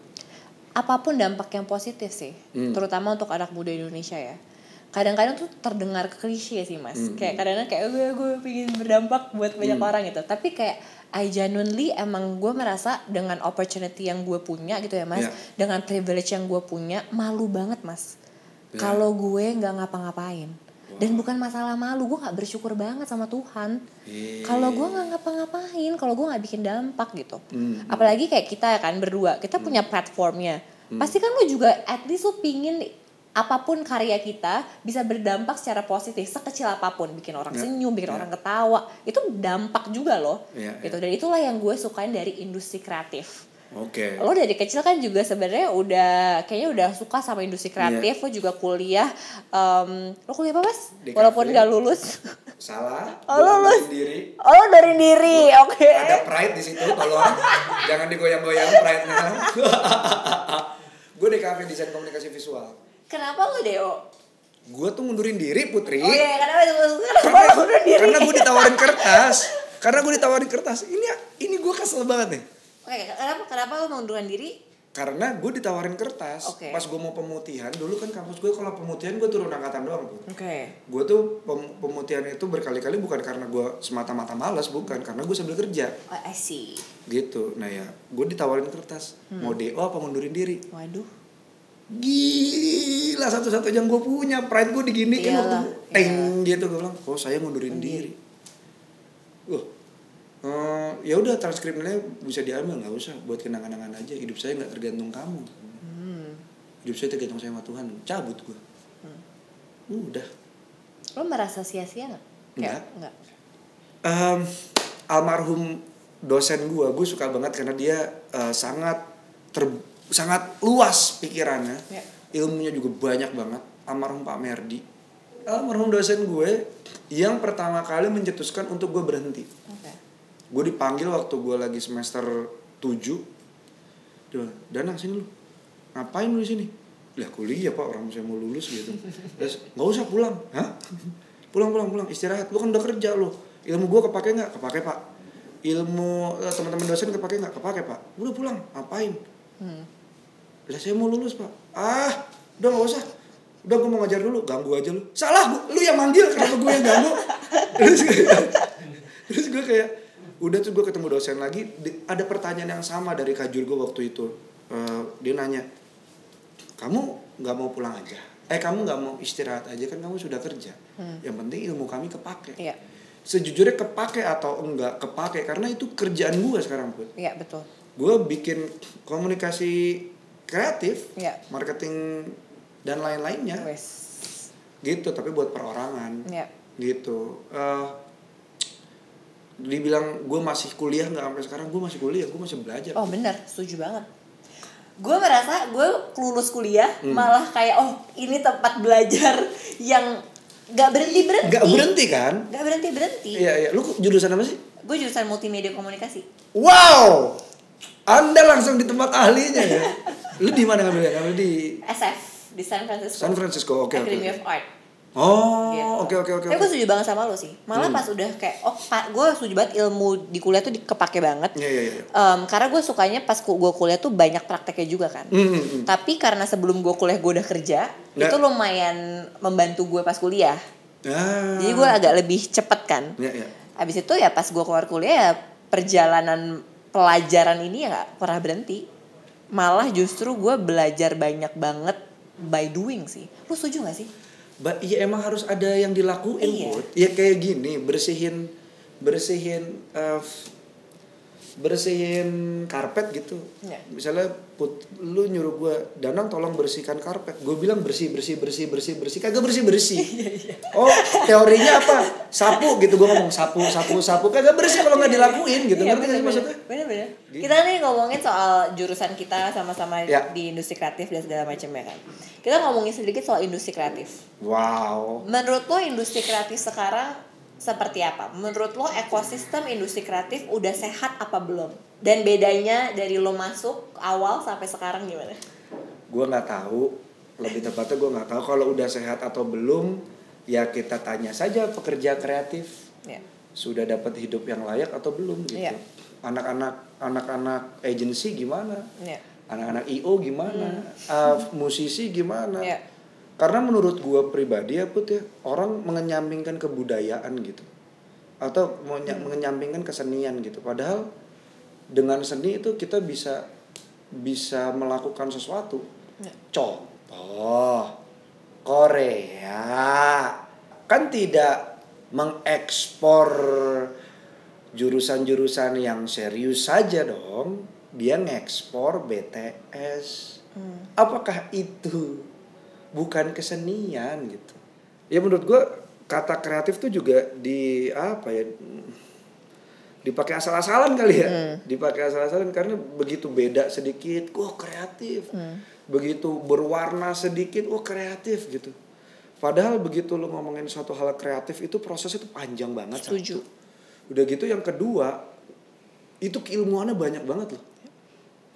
apa pun dampak yang positif sih, Hmm. terutama untuk anak muda Indonesia ya. Kadang-kadang tuh terdengar klise sih mas, Hmm. kayak kadang-kadang kayak gue gue pengen berdampak buat banyak Hmm. orang gitu. Tapi kayak I genuinely emang gue merasa dengan opportunity yang gue punya gitu ya mas, Ya. dengan privilege yang gue punya, malu banget mas. Ya. Kalau gue nggak ngapa-ngapain, dan bukan masalah malu gue nggak bersyukur banget sama Tuhan. Iya. kalau gue nggak ngapa-ngapain kalau gue nggak bikin dampak gitu. Hmm. apalagi kayak kita kan berdua kita punya platformnya. Pasti kan lu juga at least lu pingin apa pun karya kita bisa berdampak secara positif sekecil apa pun. Bikin orang Ya. senyum bikin Ya. orang ketawa. Itu dampak juga loh. Ya, gitu. Dan itulah yang gue sukain dari industri kreatif Oke. lo dari kecil kan juga sebenarnya udah kayaknya udah suka sama industri kreatif lo juga kuliah em, lo kuliah apa mas Di walaupun kafe. gak lulus Salah. Oh, lulus. sendiri. oh lo dari diri oke Ada pride di situ, tolong. Jangan digoyang-goyang pride-nya. gue di cafe desain komunikasi visual. kenapa lo deo Gue tuh mundurin diri, Putri. oh iya kenapa kenapa lo udah diri karena gue ditawarin kertas. Karena gue ditawarin kertas. Ini ini gue kesel banget nih. Oke kenapa kenapa lo mengundurkan diri Karena gue ditawarin kertas. Oke. Pas gue mau pemutihan, dulu kan kampus gue kalau pemutihan gue turun angkatan doang. Oke Gue tuh pem- pemutihan itu berkali-kali bukan karena gue semata-mata malas, bukan. Karena gue sambil kerja. oh, I see Gitu. Nah ya, gue ditawarin kertas. Mau DO apa mundurin diri. waduh Gila satu-satunya yang gue punya pride gue diginiin Iyalah, waktu teng gitu gue bilang oh saya ngundurin diri Wah eh, ya udah transkripnya bisa diambil nggak usah. Buat kenangan-kenangan aja hidup saya nggak tergantung kamu. Hmm. hidup saya tergantung sama Tuhan. Cabut gue udah. Lo merasa sia-sia nggak? Nggak. nggak? Em, almarhum dosen gue gue suka banget karena dia eh, sangat ter sangat luas pikirannya. Ya. ilmunya juga banyak banget. Almarhum Pak Merdi. Almarhum dosen gue yang pertama kali mencetuskan untuk gue berhenti. Oke gue dipanggil waktu gue lagi semester 7 dia Danang sini lu. Ngapain lu di sini? Lah kuliah pak. Orang saya mau lulus gitu. Terus nggak usah pulang. Hah? Pulang pulang pulang. Istirahat. Lu kan udah kerja lu. Ilmu gue kepake nggak? Kepake pak. Ilmu eh, teman-teman dosen kepake nggak? Kepake pak. Udah pulang. Ngapain? Hmm. lah saya mau lulus pak. Ah udah nggak usah. Udah gue mau ngajar dulu. Ganggu aja lu. Salah gua- lu yang manggil. Kenapa gue yang ganggu? (laughs) Terus terus gue kayak udah tuh gue ketemu dosen lagi di- ada pertanyaan yang sama dari kajur gue waktu itu. Eh, dia nanya kamu nggak mau pulang aja? Eh kamu nggak mau istirahat aja? Kan kamu sudah kerja. Hmm. yang penting ilmu kami kepake. Iya. Sejujurnya kepake atau enggak kepake karena itu kerjaan gue sekarang put. Iya betul. Gue bikin komunikasi kreatif iya. marketing dan lain-lainnya. Gitu tapi buat perorangan. Iya. Gitu. Eh dibilang gue masih kuliah nggak sampai sekarang gue masih kuliah gue masih belajar Oh bener, setuju banget. Gue merasa gue lulus kuliah Hmm. malah kayak oh ini tempat belajar yang gak berhenti berhenti. nggak berhenti kan Gak berhenti berhenti. iya iya lu jurusan apa sih Gue jurusan multimedia komunikasi. wow anda langsung di tempat ahlinya ya (laughs) lu di mana ngambilnya ngambil di SF di San Francisco. San Francisco oke oke Academy of Art. Oh Gitu. oke oke oke Tapi gue setuju banget sama lo sih. Malah Hmm. pas udah kayak oh gue setuju banget ilmu di kuliah tuh dikepake banget. iya iya iya Em, karena gue sukanya pas gue kuliah tuh banyak prakteknya juga kan. Hmm, hmm. Tapi karena sebelum gue kuliah gue udah kerja, Nggak. itu lumayan membantu gue pas kuliah. Ah. Jadi gue agak lebih cepet kan. Iya, iya. Abis itu ya pas gue keluar kuliah ya perjalanan pelajaran ini ya nggak pernah berhenti. Malah justru gue belajar banyak banget by doing sih. Lu setuju gak sih? Ba iya emang harus ada yang dilakuin, Iya. Put. Ya kayak gini, bersihin bersihin eh, bersihin karpet gitu. Iya. Misalnya put lu nyuruh gua, "Danang tolong bersihkan karpet." Gue bilang bersih, bersih, bersih, bersih, bersih. Kagak bersih-bersih. (laughs) Iya, oh, teorinya apa? Sapu gitu gua ngomong, sapu, sapu, sapu. Kagak bersih kalau nggak dilakuin gitu. Iya, Ngerti nggak sih maksudnya? Bener-bener. Gitu. Kita nih ngomongin soal jurusan kita sama-sama Ya. di industri kreatif dan segala macam ya kan. Kita ngomongin sedikit soal industri kreatif. Wow. Menurut lo industri kreatif sekarang seperti apa? Menurut lo ekosistem industri kreatif udah sehat apa belum? Dan bedanya dari lo masuk awal sampai sekarang gimana? gue nggak tahu lebih tepatnya gue nggak tahu kalau udah sehat atau belum ya kita tanya saja pekerja kreatif Ya. sudah dapat hidup yang layak atau belum gitu Iya. anak-anak anak-anak agensi gimana Ya. anak-anak io gimana Uh, musisi gimana Ya. Karena menurut gue pribadi ya put ya orang mengenyampingkan kebudayaan gitu atau menya- mengenyampingkan kesenian gitu padahal dengan seni itu kita bisa bisa melakukan sesuatu Ya. contoh Korea kan tidak mengekspor jurusan-jurusan yang serius saja dong. Dia ngekspor BTS. Apakah itu bukan kesenian gitu? Ya menurut gua kata kreatif tuh juga di apa ya dipakai asal-asalan kali ya dipakai asal-asalan karena begitu beda sedikit wah kreatif begitu berwarna sedikit wah kreatif gitu padahal begitu lo ngomongin suatu hal kreatif itu prosesnya itu panjang banget Setuju. satu. udah gitu yang kedua itu keilmuannya banyak banget loh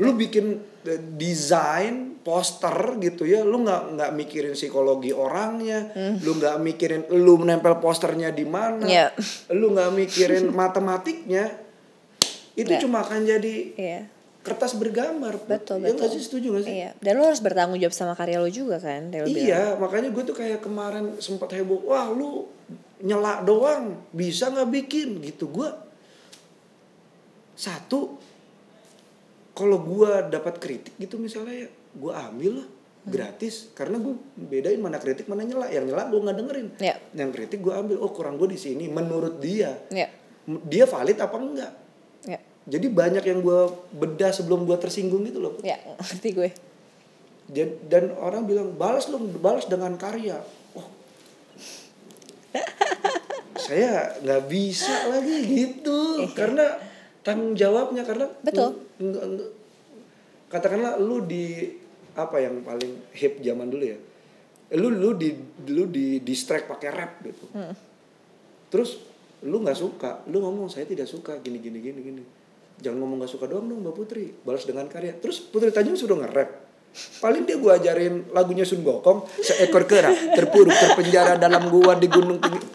lu bikin eh, desain poster gitu ya lu nggak nggak mikirin psikologi orangnya lu nggak mikirin lu menempel posternya di mana Iya. lu nggak mikirin (laughs) matematiknya itu Iya. cuma akan jadi Iya. kertas bergambar Betul, ya betul. sih setuju nggak sih Iya. Dan lo harus bertanggung jawab sama karya lo juga kan. Del bilang. iya makanya gue tuh kayak kemarin sempat heboh wah lu nyela doang bisa nggak bikin gitu gue satu kalau gue dapat kritik gitu misalnya ya gue ambil lah gratis. Karena gue bedain mana kritik mana nyela. Yang nyela gue nggak dengerin. Iya. yang kritik gue ambil oh kurang gue di sini. Menurut dia Iya. M- dia valid apa enggak? Iya. jadi banyak yang gue bedah sebelum gue tersinggung gitu loh Ya, ngerti gue. dan, dan orang bilang balas lu balas dengan karya. Oh. (laughs) Saya nggak bisa lagi gitu. Karena tanggung jawabnya karena Betul. katakanlah lu di apa yang paling hip zaman dulu ya? Lu lu di lu di distract pakai rap gitu. Terus lu nggak suka lu ngomong saya tidak suka gini gini gini gini. Jangan ngomong nggak suka doang dong mbak Putri balas dengan karya. Terus Putri Tanjung sudah nge-rap paling dia gua ajarin lagunya Sun Gokong seekor kera terpuruk terpenjara dalam gua di gunung tinggi.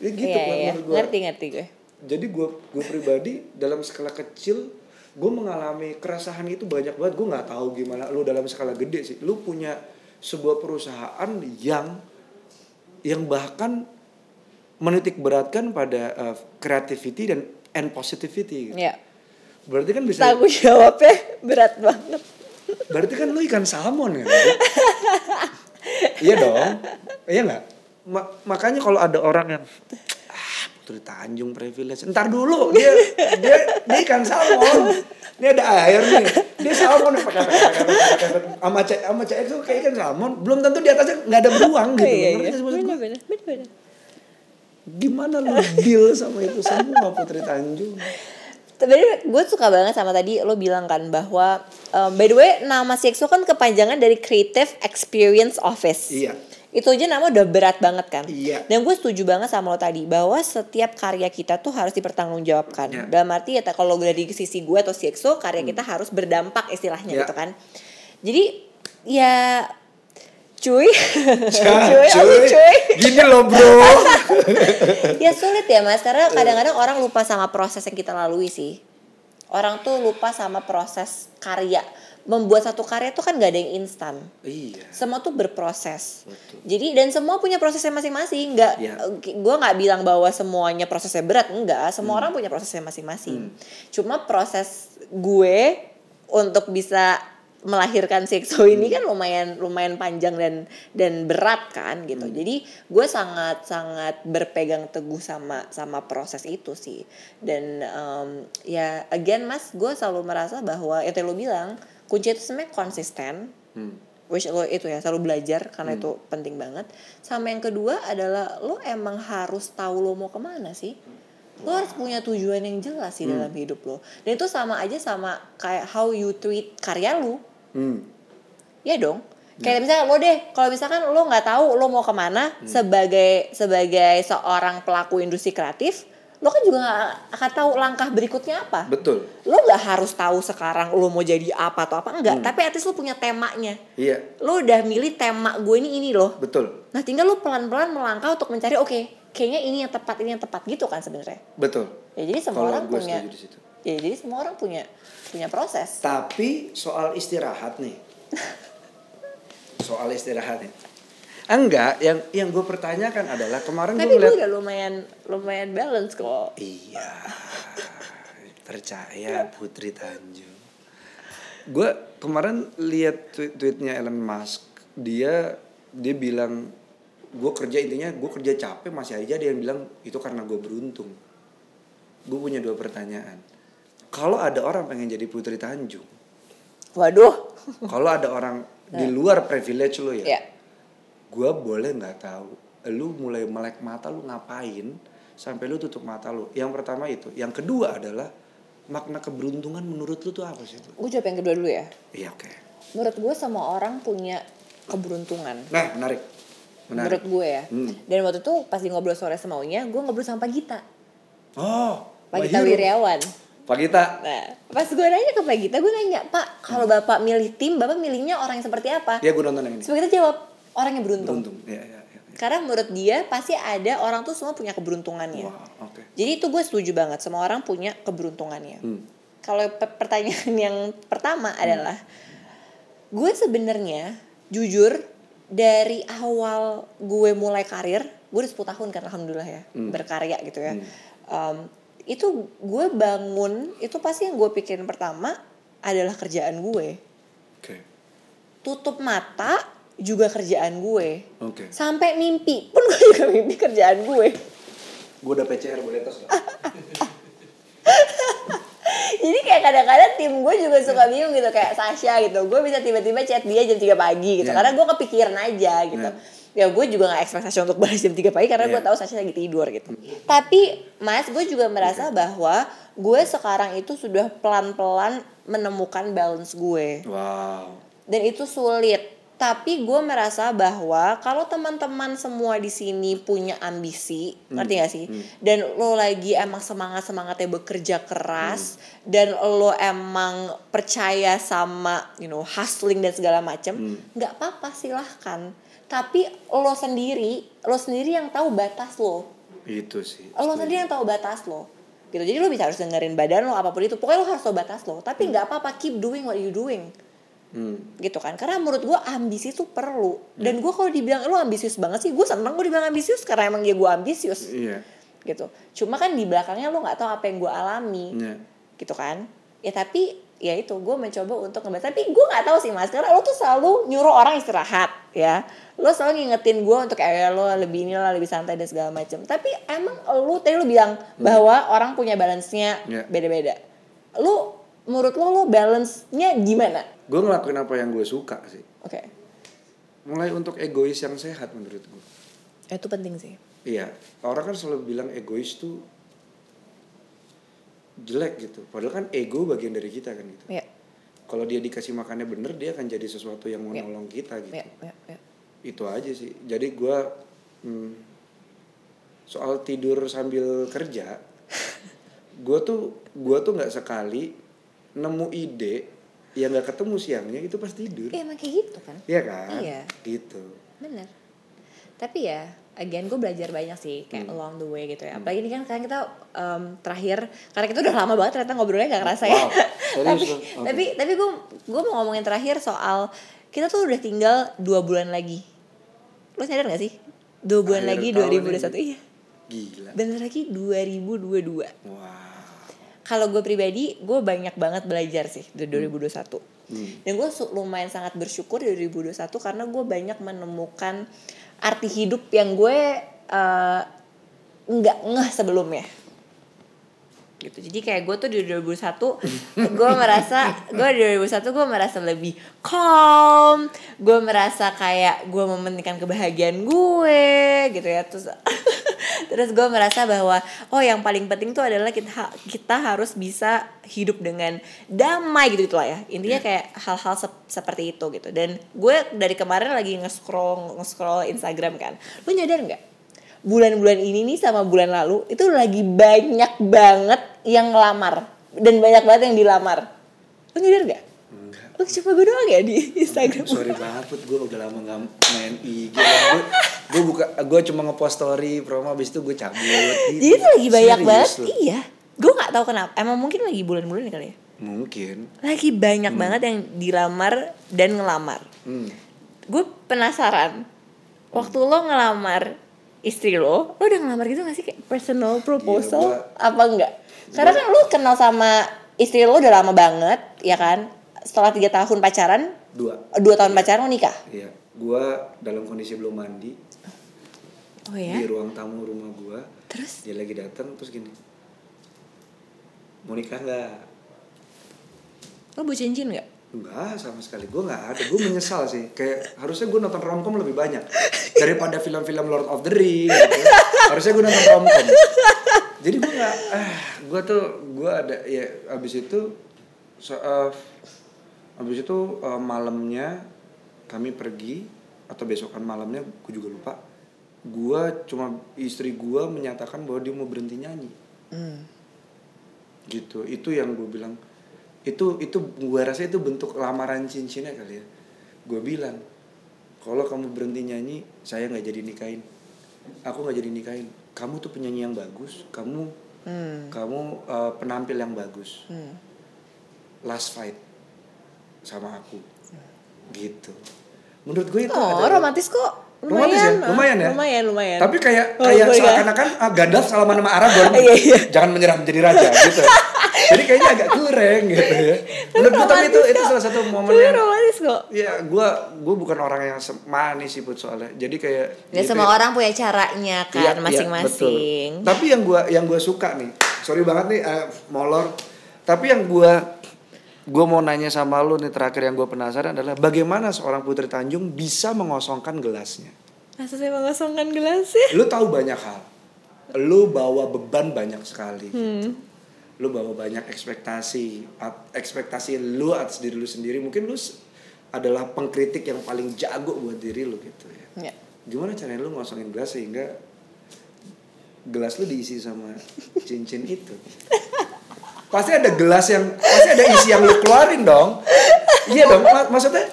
Ya gitu iya, iya. menurut gua. Ngerti, ngerti gue. Jadi gue gue pribadi dalam skala kecil gue mengalami keresahan itu banyak banget gue nggak tahu gimana lu dalam skala gede sih lu punya sebuah perusahaan yang yang bahkan menitik beratkan pada uh, creativity dan and positivity gitu. Iya. berarti kan bisa Tanggung jawabnya berat banget. berarti kan lu ikan salmon kan iya dong iya nggak Ma- makanya kalau ada orang yang Putri Tanjung privilege. Ntar dulu dia dia dia ikan salmon. Ini ada air nih. Dia salmon sama cek sama cek itu kayak ikan salmon. Belum tentu di atasnya nggak ada beruang gitu iya, iya. bener, bener, bener. gimana lu deal sama itu semua Putri Tanjung? Tapi gue suka banget sama tadi lo bilang kan bahwa um, by the way nama CXO kan kepanjangan dari Creative Experience Office. iya Itu aja nama udah berat banget kan. Iya. Dan gue setuju banget sama lo tadi bahwa setiap karya kita tuh harus dipertanggungjawabkan. Iya. Dalam arti ya kalau dari sisi gue atau CXO karya kita harus berdampak istilahnya Iya. gitu kan. Jadi ya cuy, Cah, (laughs) cuy, aku cuy. gini loh bro (laughs) ya sulit ya mas karena kadang-kadang orang lupa sama proses yang kita lalui sih orang tuh lupa sama proses karya membuat satu karya tuh kan gak ada yang instan. Iya. Semua tuh berproses. Betul. jadi dan semua punya prosesnya masing-masing. Nggak Iya. gue nggak bilang bahwa semuanya prosesnya berat enggak semua orang punya prosesnya masing-masing. Cuma proses gue untuk bisa melahirkan sekso ini kan lumayan lumayan panjang dan dan berat kan gitu. Jadi gue sangat sangat berpegang teguh sama sama proses itu sih. Dan em, ya again mas gue selalu merasa bahwa yang tadi lo bilang kunci itu sebenarnya konsisten. Hmm. which lo itu ya selalu belajar karena itu penting banget. Sama yang kedua adalah lo emang harus tahu lo mau ke mana sih. Lo harus punya tujuan yang jelas sih dalam hidup lo. Dan itu sama aja sama kayak how you treat karya lo. Hmm. ya dong. Kayak misalnya lo deh kalau misalkan lo nggak tahu lo mau ke mana sebagai sebagai seorang pelaku industri kreatif lo kan juga nggak akan tahu langkah berikutnya apa. Betul. Lo nggak harus tahu sekarang lo mau jadi apa atau apa enggak tapi at least lo punya temanya. Iya. Lo udah milih tema gue ini ini loh. Betul. Nah tinggal lo pelan pelan melangkah untuk mencari oke kayaknya ini yang tepat ini yang tepat gitu kan sebenarnya. Betul. Ya jadi semua Kalau orang gue punya di situ. ya jadi semua orang punya punya proses. Tapi soal istirahat nih. (laughs) soal istirahat nih. Enggak, yang yang gue pertanyakan adalah kemarin gue tapi gue ngeliat udah lumayan lumayan balance kok Iya. Percaya Putri Tanjung. Gue kemarin lihat tweet tweetnya Elon Musk. Dia dia bilang gue kerja intinya gue kerja capek masih aja dia yang bilang itu karena gue beruntung gue punya dua pertanyaan kalau ada orang pengen jadi putri Tanjung Waduh. kalau ada orang di luar privilege lo ya Ya. Gue boleh nggak tahu lu mulai melek mata lu ngapain sampai lu tutup mata lu yang pertama itu yang kedua adalah makna keberuntungan menurut lu tuh apa sih Gue jawab yang kedua dulu ya. iya oke Menurut gue semua orang punya keberuntungan. nah menarik Menurut menarik gue ya. Hmm. Dan waktu itu pas di ngobrol sore semaunya, gue ngobrol sama Pak Gita. oh Pak Gita. Wiryawan. Pak Gita Nah, pas gue nanya ke Pak Gita, gue nanya, Pak, kalau Bapak milih tim, Bapak milihnya orang yang seperti apa? ya gue nonton yang ini Pak Gita jawab, orang yang beruntung. beruntung ya ya ya, ya. Karena menurut dia, pasti ada orang tuh semua punya keberuntungannya. wah oke Jadi itu gue setuju banget, semua orang punya keberuntungannya. Hmm. Kalau pe- pertanyaan yang pertama adalah, gue sebenarnya jujur dari awal gue mulai karir, gue udah 10 tahun kan alhamdulillah ya Hmm. berkarya gitu ya. Um, itu gue bangun, itu pasti yang gue pikirin pertama adalah kerjaan gue. oke Tutup mata juga kerjaan gue. oke Sampai mimpi pun gue juga mimpi kerjaan gue. gue udah PCR boleh tos nggak? Jadi kayak kadang-kadang tim gue juga suka bingung gitu kayak Sasha gitu. Gue bisa tiba-tiba chat dia jam 3 pagi gitu. Yeah. Karena gue kepikiran aja gitu. Ya gue juga gak ekspektasi untuk balas jam 3 pagi karena gue Yeah. tahu Sasha lagi tidur gitu. Tapi Mas gue juga merasa bahwa gue sekarang itu sudah pelan-pelan menemukan balance gue. wow Dan itu sulit. Tapi gue merasa bahwa kalau teman-teman semua di sini punya ambisi, ngerti gak sih? Dan lo lagi emang semangat semangatnya bekerja keras, dan lo emang percaya sama, you know, hustling dan segala macem, nggak apa-apa silahkan. Tapi lo sendiri, lo sendiri yang tahu batas lo. itu sih Lo sendiri yang tahu batas lo. Gitu. Jadi lo bisa harus dengerin badan lo apa pun itu. Pokoknya lo harus tahu batas lo. Tapi nggak apa-apa, keep doing what you doing hmm. gitu kan. Karena menurut gue ambisi tuh perlu. Dan gue kalau dibilang lu ambisius banget sih gue seneng gue dibilang ambisius karena emang ya gue ambisius. Iya. Gitu. Cuma kan di belakangnya lu nggak tahu apa yang gue alami. Iya. gitu kan. Ya tapi ya itu gue mencoba untuk ngebahas. Tapi gue nggak tahu sih mas. Karena lo tuh selalu nyuruh orang istirahat ya. Lo selalu ngingetin gue untuk kayak lo lebih inilah lebih santai dan segala macam tapi emang lo tadi lo bilang bahwa orang punya balance-nya Ya. beda-beda. Lo menurut lo lo balance-nya gimana gue ngelakuin apa yang gue suka sih oke mulai untuk egois yang sehat menurut gue itu penting sih Iya, orang kan selalu bilang egois tuh jelek gitu. Padahal kan ego bagian dari kita kan gitu. ya Kalau dia dikasih makannya bener, dia akan jadi sesuatu yang mau nolong kita gitu. ya ya, ya. Itu aja sih. Jadi gua hmm, soal tidur sambil kerja, (laughs) gua tuh gua tuh nggak sekali nemu ide yang nggak ketemu siangnya itu pas tidur. Iya emang kayak gitu kan Iya kan? Iya. Gitu. bener tapi ya again gue belajar banyak sih kayak Hmm. along the way gitu ya apalagi ini kan sekarang kita um, terakhir karena kita udah lama banget ternyata ngobrolnya nggak kerasa ya Wow, serius tapi? Oke. tapi tapi gue gue mau ngomongin terakhir soal kita tuh udah tinggal dua bulan lagi lo sadar gak sih dua bulan Akhir lagi tahun 2021 ini. iya Gila. bener lagi 2022 Wow. Kalau gue pribadi gue banyak banget belajar sih di 2021 Hmm. dan gue lumayan sangat bersyukur di 2021 karena gue banyak menemukan arti hidup yang gue eh, nggak ngeh sebelumnya gitu. Jadi kayak gue tuh di 2001 gue merasa gue di 2001 gue merasa lebih calm gue merasa kayak gue mementingkan kebahagiaan gue gitu ya. Terus (laughs) terus gue merasa bahwa oh yang paling penting tuh adalah kita kita harus bisa hidup dengan damai gitu lah ya. Intinya Iya. kayak hal-hal sep- seperti itu gitu. Dan gue dari kemarin lagi nge-scroll nge-scroll Instagram kan. Lu nyadar nggak bulan-bulan ini nih sama bulan lalu itu lagi banyak banget yang ngelamar. Dan banyak banget yang dilamar. Lu nyadar nggak? Enggak. lu cuma gue doang ya di Instagram? Sorry banget Put, gue udah lama gak main IG Gue gue buka gue cuma ngepost story promo abis itu gue cabut. Gitu. jadi itu lagi banyak Serius banget? Iya. Gue nggak tahu kenapa. Emang mungkin lagi bulan-bulan kali ya? Mungkin. Lagi banyak banget yang dilamar dan ngelamar. Hmm. gue penasaran. Waktu lo ngelamar istri lo lo udah ngelamar gitu gak sih? Kayak personal proposal gua- apa enggak? karena kan lo kenal sama istri lo udah lama banget ya kan? Setelah tiga tahun pacaran Dua. dua tahun pacaran lo nikah? Iya Gue dalam kondisi belum mandi. Oh ya? di ruang tamu rumah gue Terus? dia lagi datang terus gini. Mau nikah nggak? Lo bawa cincin nggak? Enggak sama sekali. Gue nggak ada. Gue menyesal sih. Kayak harusnya gue nonton romcom lebih banyak. Daripada film-film Lord of the Ring gitu. harusnya gue nonton romcom. Jadi gue nggak ah gue tuh gue ada ya abis itu so, uh, abis itu uh, malamnya kami pergi atau besokan malamnya gue juga lupa. Gue cuma istri gue menyatakan bahwa dia mau berhenti nyanyi. Hmm. gitu. Itu yang gue bilang itu itu gue rasa itu bentuk lamaran cincinnya kali ya gue bilang kalau kamu berhenti nyanyi saya nggak jadi nikahin aku nggak jadi nikahin kamu tuh penyanyi yang bagus kamu Hmm. kamu uh, penampil yang bagus Hmm. last fight sama aku gitu menurut gue itu Oh, ada romantis kok. Romantis ya? Lumayan, ah. Lumayan ya? Lumayan, lumayan. Tapi kayak Oh, kayak ya. seakan-akan ah, Gandalf salaman sama Aragorn. (laughs) Iya, iya. Jangan menyerah menjadi raja gitu. (laughs) Jadi kayaknya agak kurang gitu ya. Menurut gue tapi itu itu salah satu momen Tapi yang romantis kok. ya gue gue bukan orang yang manis sih put soalnya. Jadi kayak Ya gitu semua orang punya caranya Iya, kan iya, masing-masing. betul. Tapi yang gua yang gua suka nih, sorry banget nih eh, molor. Tapi yang gua gua mau nanya sama lu nih terakhir yang gua penasaran adalah bagaimana seorang Putri Tanjung bisa mengosongkan gelasnya. Masa saya mengosongkan gelasnya? Lu tahu banyak hal. Lu bawa beban banyak sekali. Hmm. Lu bawa banyak ekspektasi, At- ekspektasi lu atas diri lu sendiri. Mungkin lu adalah pengkritik yang paling jago buat diri lu gitu ya Ya. gimana caranya lu ngosongin gelas sehingga gelas lu diisi sama cincin itu pasti ada gelas yang pasti ada isi yang lu keluarin dong iya dong Ma- maksudnya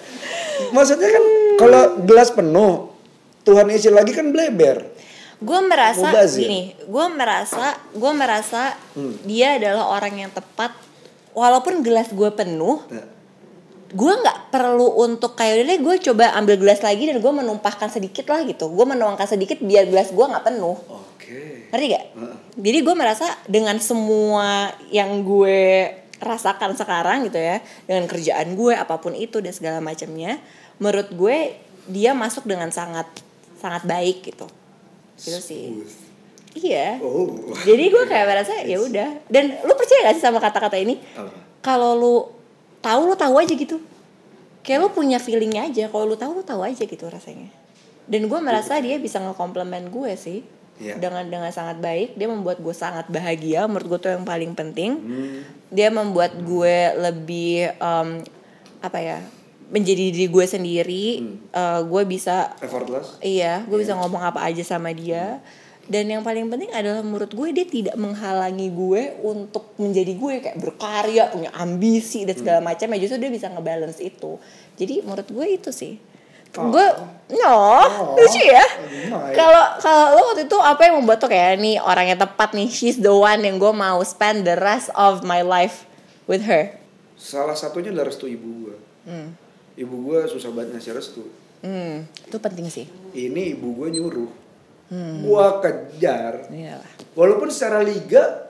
maksudnya kan kalau gelas penuh Tuhan isi lagi kan bleber Gue merasa Mubazir. gini, gue merasa, gue merasa Hmm. dia adalah orang yang tepat. Walaupun gelas gue penuh, Nah, gue nggak perlu untuk kayak udah deh gue coba ambil gelas lagi dan gue menumpahkan sedikit lah gitu. Gue menuangkan sedikit biar gelas gue nggak penuh. oke Ngerti gak? Heeh. Jadi gue merasa dengan semua yang gue rasakan sekarang gitu ya, dengan kerjaan gue apa pun itu dan segala macamnya, menurut gue dia masuk dengan sangat sangat baik gitu. Gitu sih. Smooth. Iya. oh Jadi gue kayak merasa ya udah. Dan lu percaya gak sih sama kata-kata ini? Kalau lu tahu lu tahu aja gitu. Kayak lu punya feelingnya aja. Kalau lu tahu lu tahu aja gitu rasanya. Dan gue merasa dia bisa ngekomplement gue sih. Iya. Dengan dengan sangat baik. Dia membuat gue sangat bahagia. Menurut gue tuh yang paling penting. Hmm, Dia membuat gue lebih em, apa ya? Menjadi diri gue sendiri. Eh, gue bisa effortless Iya, gue bisa ngomong apa aja sama dia. Dan yang paling penting adalah menurut gue dia tidak menghalangi gue untuk menjadi gue kayak berkarya, punya ambisi dan segala macam. Ya justru dia bisa ngebalance itu. Jadi menurut gue itu sih. Oh. Gue no, lucu ya. Lumayan. Kalau kalau lo waktu itu apa yang membuat tuh kayak nih orang yang tepat nih, she's the one yang gue mau spend the rest of my life with her. salah satunya adalah restu ibu gua Hmm. Ibu gua susah banget ngasih restu Hmm, itu penting sih. ini ibu gua nyuruh Hmm. gua kejar Iya lah. Walaupun secara liga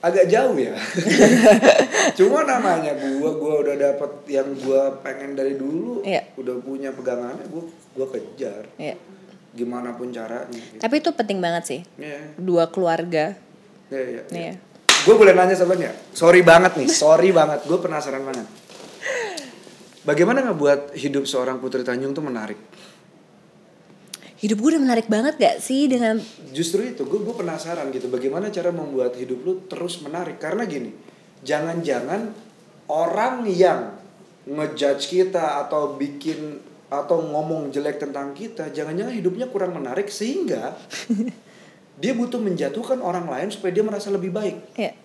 agak jauh ya. (laughs) Cuma namanya gua gua udah dapat yang gua pengen dari dulu, Iya. udah punya pegangannya, gua gua kejar. Iya. Gimana pun caranya. Gitu. Tapi itu penting banget sih. Iya, Dua keluarga. iya, iya. Iya. Gue boleh nanya sebenarnya. Sorry banget nih, sorry banget. Gue penasaran banget. Bagaimana ngebuat hidup seorang Putri Tanjung tuh menarik? Hidup gue udah menarik banget gak sih dengan Justru itu, gue gue penasaran gitu. Bagaimana cara membuat hidup lu terus menarik? Karena gini, jangan-jangan orang yang ngejudge kita atau bikin atau ngomong jelek tentang kita, jangan-jangan hidupnya kurang menarik sehingga (laughs) dia butuh menjatuhkan orang lain supaya dia merasa lebih baik. ya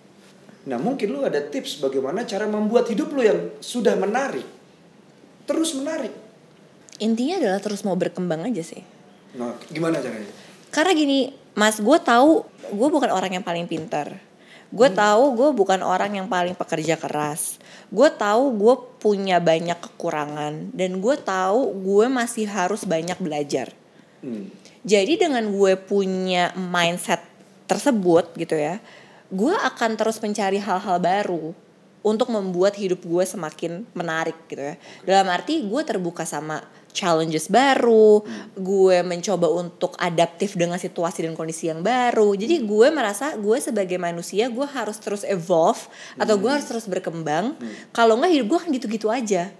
Nah mungkin lu ada tips bagaimana cara membuat hidup lu yang sudah menarik terus menarik. intinya adalah terus mau berkembang aja sih. Nah gimana caranya? Karena gini, Mas, gue tahu gue bukan orang yang paling pintar. Gue tahu gue bukan orang yang paling pekerja keras. Gue tahu gue punya banyak kekurangan dan gue tahu gue masih harus banyak belajar. Hmm. Jadi dengan gue punya mindset tersebut gitu ya, gue akan terus mencari hal-hal baru untuk membuat hidup gue semakin menarik gitu ya. Dalam arti gue terbuka sama challenges baru, gue mencoba untuk adaptif dengan situasi dan kondisi yang baru. Jadi gue merasa gue sebagai manusia gue harus terus evolve atau gue harus terus berkembang. Kalau nggak hidup gue kan gitu-gitu aja.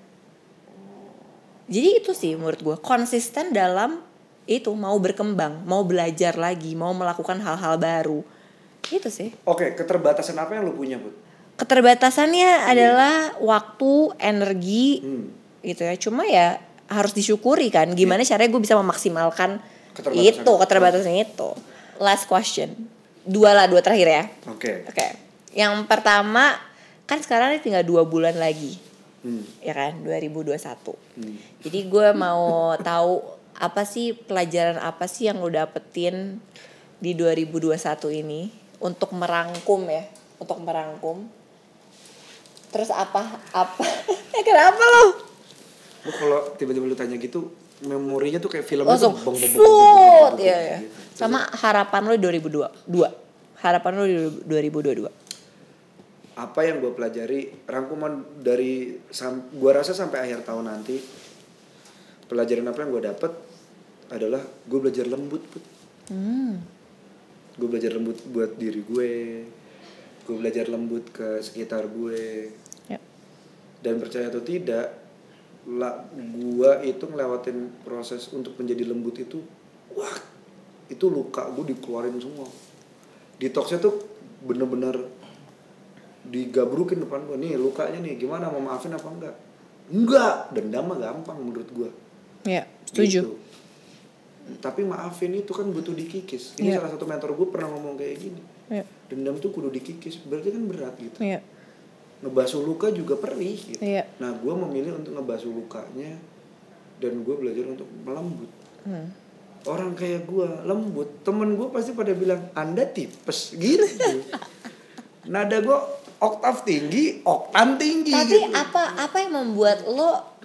Jadi itu sih menurut gue konsisten dalam itu mau berkembang, mau belajar lagi, mau melakukan hal-hal baru. Itu sih. Oke, keterbatasan apa yang lu punya, Bud? Keterbatasannya adalah waktu, energi, Hmm. gitu ya. Cuma ya harus disyukuri kan. Gimana caranya gue bisa memaksimalkan Keterbatasan itu, keterbatasan itu. Last question. Dua lah, dua terakhir ya. Oke. Oke. Yang pertama kan sekarang ini tinggal dua bulan lagi, Hmm. ya kan? 2021. Hmm. Jadi gue mau (laughs) tahu apa sih pelajaran apa sih yang lo dapetin di 2021 ini untuk merangkum ya, untuk merangkum. Terus apa apa? Eh, (laughs) Kenapa lo? Lu kalau tiba-tiba lu tanya gitu, memorinya tuh kayak filmnya Langsung bong, bong, bong, ya ya. Sama harapan lo 2002. Dua. Harapan lo di 2022. apa yang gue pelajari rangkuman dari sam, gue rasa sampai akhir tahun nanti pelajaran apa yang gue dapet adalah gue belajar lembut Put. Hmm. gue belajar lembut buat diri gue gue belajar lembut ke sekitar gue Ya. dan percaya atau tidak lah gue itu ngelewatin proses untuk menjadi lembut itu wah itu luka gue dikeluarin semua detoxnya tuh bener-bener digabrukin depan gue nih lukanya nih gimana mau maafin apa enggak enggak dendam mah gampang menurut gue Ya, setuju. Gitu. Tapi maafin itu kan butuh dikikis. Ini Iya. salah satu mentor gue pernah ngomong kayak gini. Ya. Dendam tuh kudu dikikis. Berarti kan berat gitu. Iya. Ngebasuh luka juga perih gitu. Iya. Nah gue memilih untuk ngebasuh lukanya dan gue belajar untuk melembut. Hmm. Orang kayak gue lembut. Temen gue pasti pada bilang anda tipes gitu. (laughs) Nada gue oktav tinggi, oktan tinggi. Tapi gitu. apa apa yang membuat lo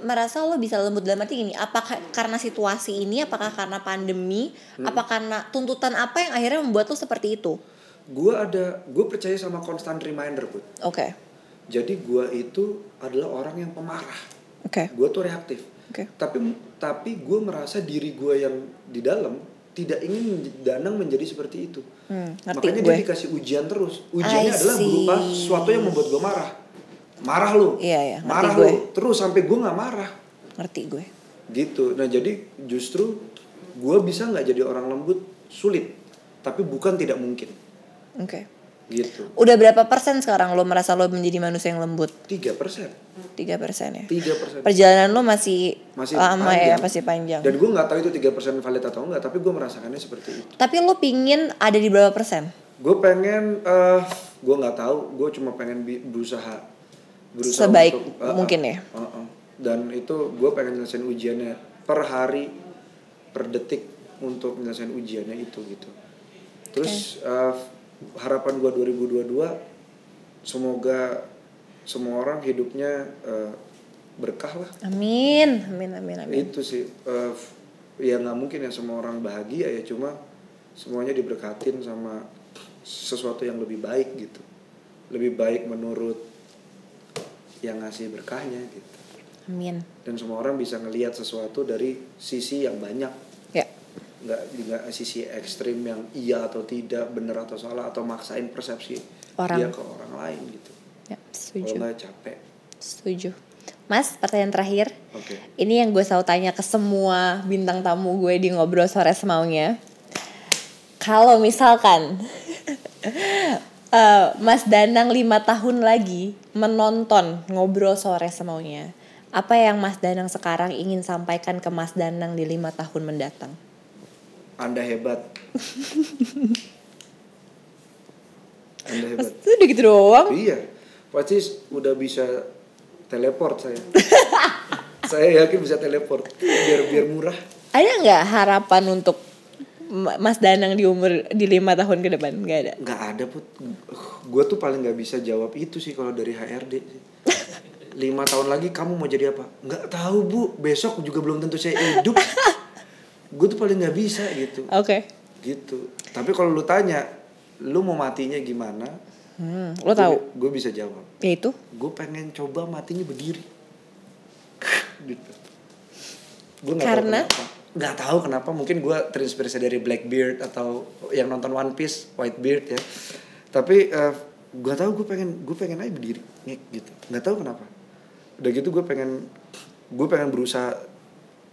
merasa lo bisa lembut dalam arti gini? Apakah karena situasi ini? Apakah karena pandemi? Hmm. Apa karena tuntutan apa yang akhirnya membuat lo seperti itu? Gue ada, gue percaya sama constant reminder put. Oke, Jadi gue itu adalah orang yang pemarah. oke, Gue tuh reaktif. oke. Tapi tapi gue merasa diri gue yang di dalam tidak ingin Danang menjadi seperti itu. Hmm, Makanya gue. dia dikasih ujian terus. Ujiannya adalah berupa sesuatu yang membuat gue marah. Marah lu. Iya, iya, Marah gue. lu. Terus sampai gue nggak marah. Ngerti gue. Gitu. Nah jadi justru gue bisa nggak jadi orang lembut sulit. Tapi bukan tidak mungkin. Oke. Gitu. Udah berapa persen sekarang lo merasa lo menjadi manusia yang lembut? Tiga persen. Tiga persen ya. Tiga persen. Perjalanan lo masih, Masih lama ya, panjang. masih panjang. Dan gue nggak tahu itu tiga persen valid atau enggak. Tapi gue merasakannya seperti itu. Tapi lo pingin ada di berapa persen? gue pengen eh gue nggak tahu gue cuma pengen berusaha berusaha Sebaik untuk, eh, mungkin eh, ya? eh, eh. dan itu gue pengen nyelesain ujiannya per hari per detik untuk nyelesain ujiannya itu gitu terus eh, harapan gue 2022 semoga semua orang hidupnya eh, berkah lah Amin, amin, amin, amin. itu sih eh, ya nggak mungkin ya semua orang bahagia ya cuma semuanya diberkatin sama sesuatu yang lebih baik gitu lebih baik menurut yang ngasih berkahnya gitu Amin. dan semua orang bisa ngelihat sesuatu dari sisi yang banyak Ya. nggak nggak sisi ekstrim yang iya atau tidak benar atau salah atau maksain persepsi Orang. dia ke orang lain gitu Ya, kalau setuju. nggak capek Setuju. Mas, pertanyaan terakhir. oke Ini yang gue selalu tanya ke semua bintang tamu gue di ngobrol sore semaunya. Kalau misalkan eh, Mas Danang lima tahun lagi menonton ngobrol sore semaunya, apa yang Mas Danang sekarang ingin sampaikan ke Mas Danang di lima tahun mendatang? anda hebat anda hebat Itu udah gitu doang. Iya, pasti udah bisa teleport saya. (laughs) saya yakin bisa teleport biar biar murah. Ada nggak harapan untuk Mas Danang di umur di lima tahun ke depan? Nggak ada. Nggak ada put. Gue tuh paling nggak bisa jawab itu sih kalau dari HRD. sih. (laughs) Lima tahun lagi kamu mau jadi apa? Nggak tahu bu. Besok juga belum tentu saya hidup. (laughs) Gue tuh paling nggak bisa gitu. Oke. Gitu. Tapi kalau lu tanya, lu mau matinya gimana? Hmm, lo tahu? Gue bisa jawab. Ya itu. Gue pengen coba matinya berdiri. (laughs) gitu. gue nggak Karena? tahu kenapa nggak tahu kenapa mungkin gue terinspirasi dari Blackbeard atau yang nonton One Piece Whitebeard ya. Tapi uh, gue tahu gue pengen gue pengen aja berdiri ngek gitu. Nggak tahu kenapa. Udah gitu gue pengen gue pengen berusaha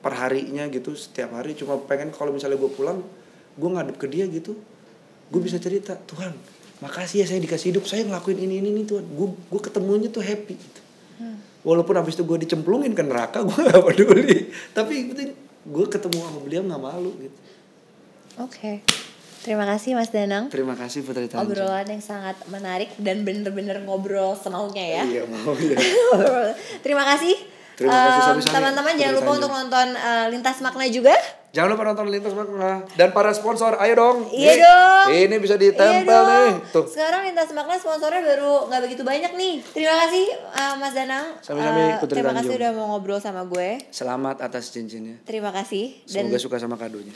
perharinya gitu setiap hari. Cuma pengen kalau misalnya gue pulang gue ngadep ke dia gitu gue bisa cerita Tuhan makasih ya saya dikasih hidup. Saya ngelakuin ini ini ini Tuhan. Gue gue ketemunya tuh happy gitu. Walaupun abis itu gue dicemplungin ke neraka gue (laughs) gak peduli. Tapi penting gue ketemu sama beliau nggak malu gitu Oke. Terima kasih Mas Danang. terima kasih Putri Tanjung Obrolan yang sangat menarik dan bener-bener ngobrol semaunya ya. iya mau ya (laughs) Terima kasih. Terima kasih, Sami-sami. Teman-teman jangan lupa untuk nonton eh, Lintas Makna juga. jangan lupa nonton lintas makna dan para sponsor ayo dong Iya Nih, dong. ini bisa ditempel Iya dong. nih tuh Sekarang Lintas Makna sponsornya baru nggak begitu banyak nih. Terima kasih eh, Mas Danang. Sami-sami, Putri terima kasih udah mau ngobrol sama gue. selamat atas cincinnya Terima kasih dan semoga suka sama kadonya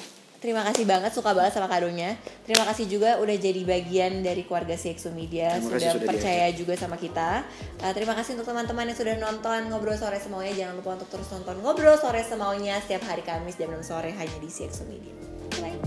Terima kasih banget, suka banget sama kadonya. Terima kasih juga udah jadi bagian dari keluarga CXO Media, Terima sudah, sudah percaya juga sama kita. Uh, terima kasih untuk teman-teman yang sudah nonton Ngobrol Sore Semaunya. Jangan lupa untuk terus nonton Ngobrol Sore Semaunya setiap hari Kamis jam 6 sore hanya di CXO Media. Bye.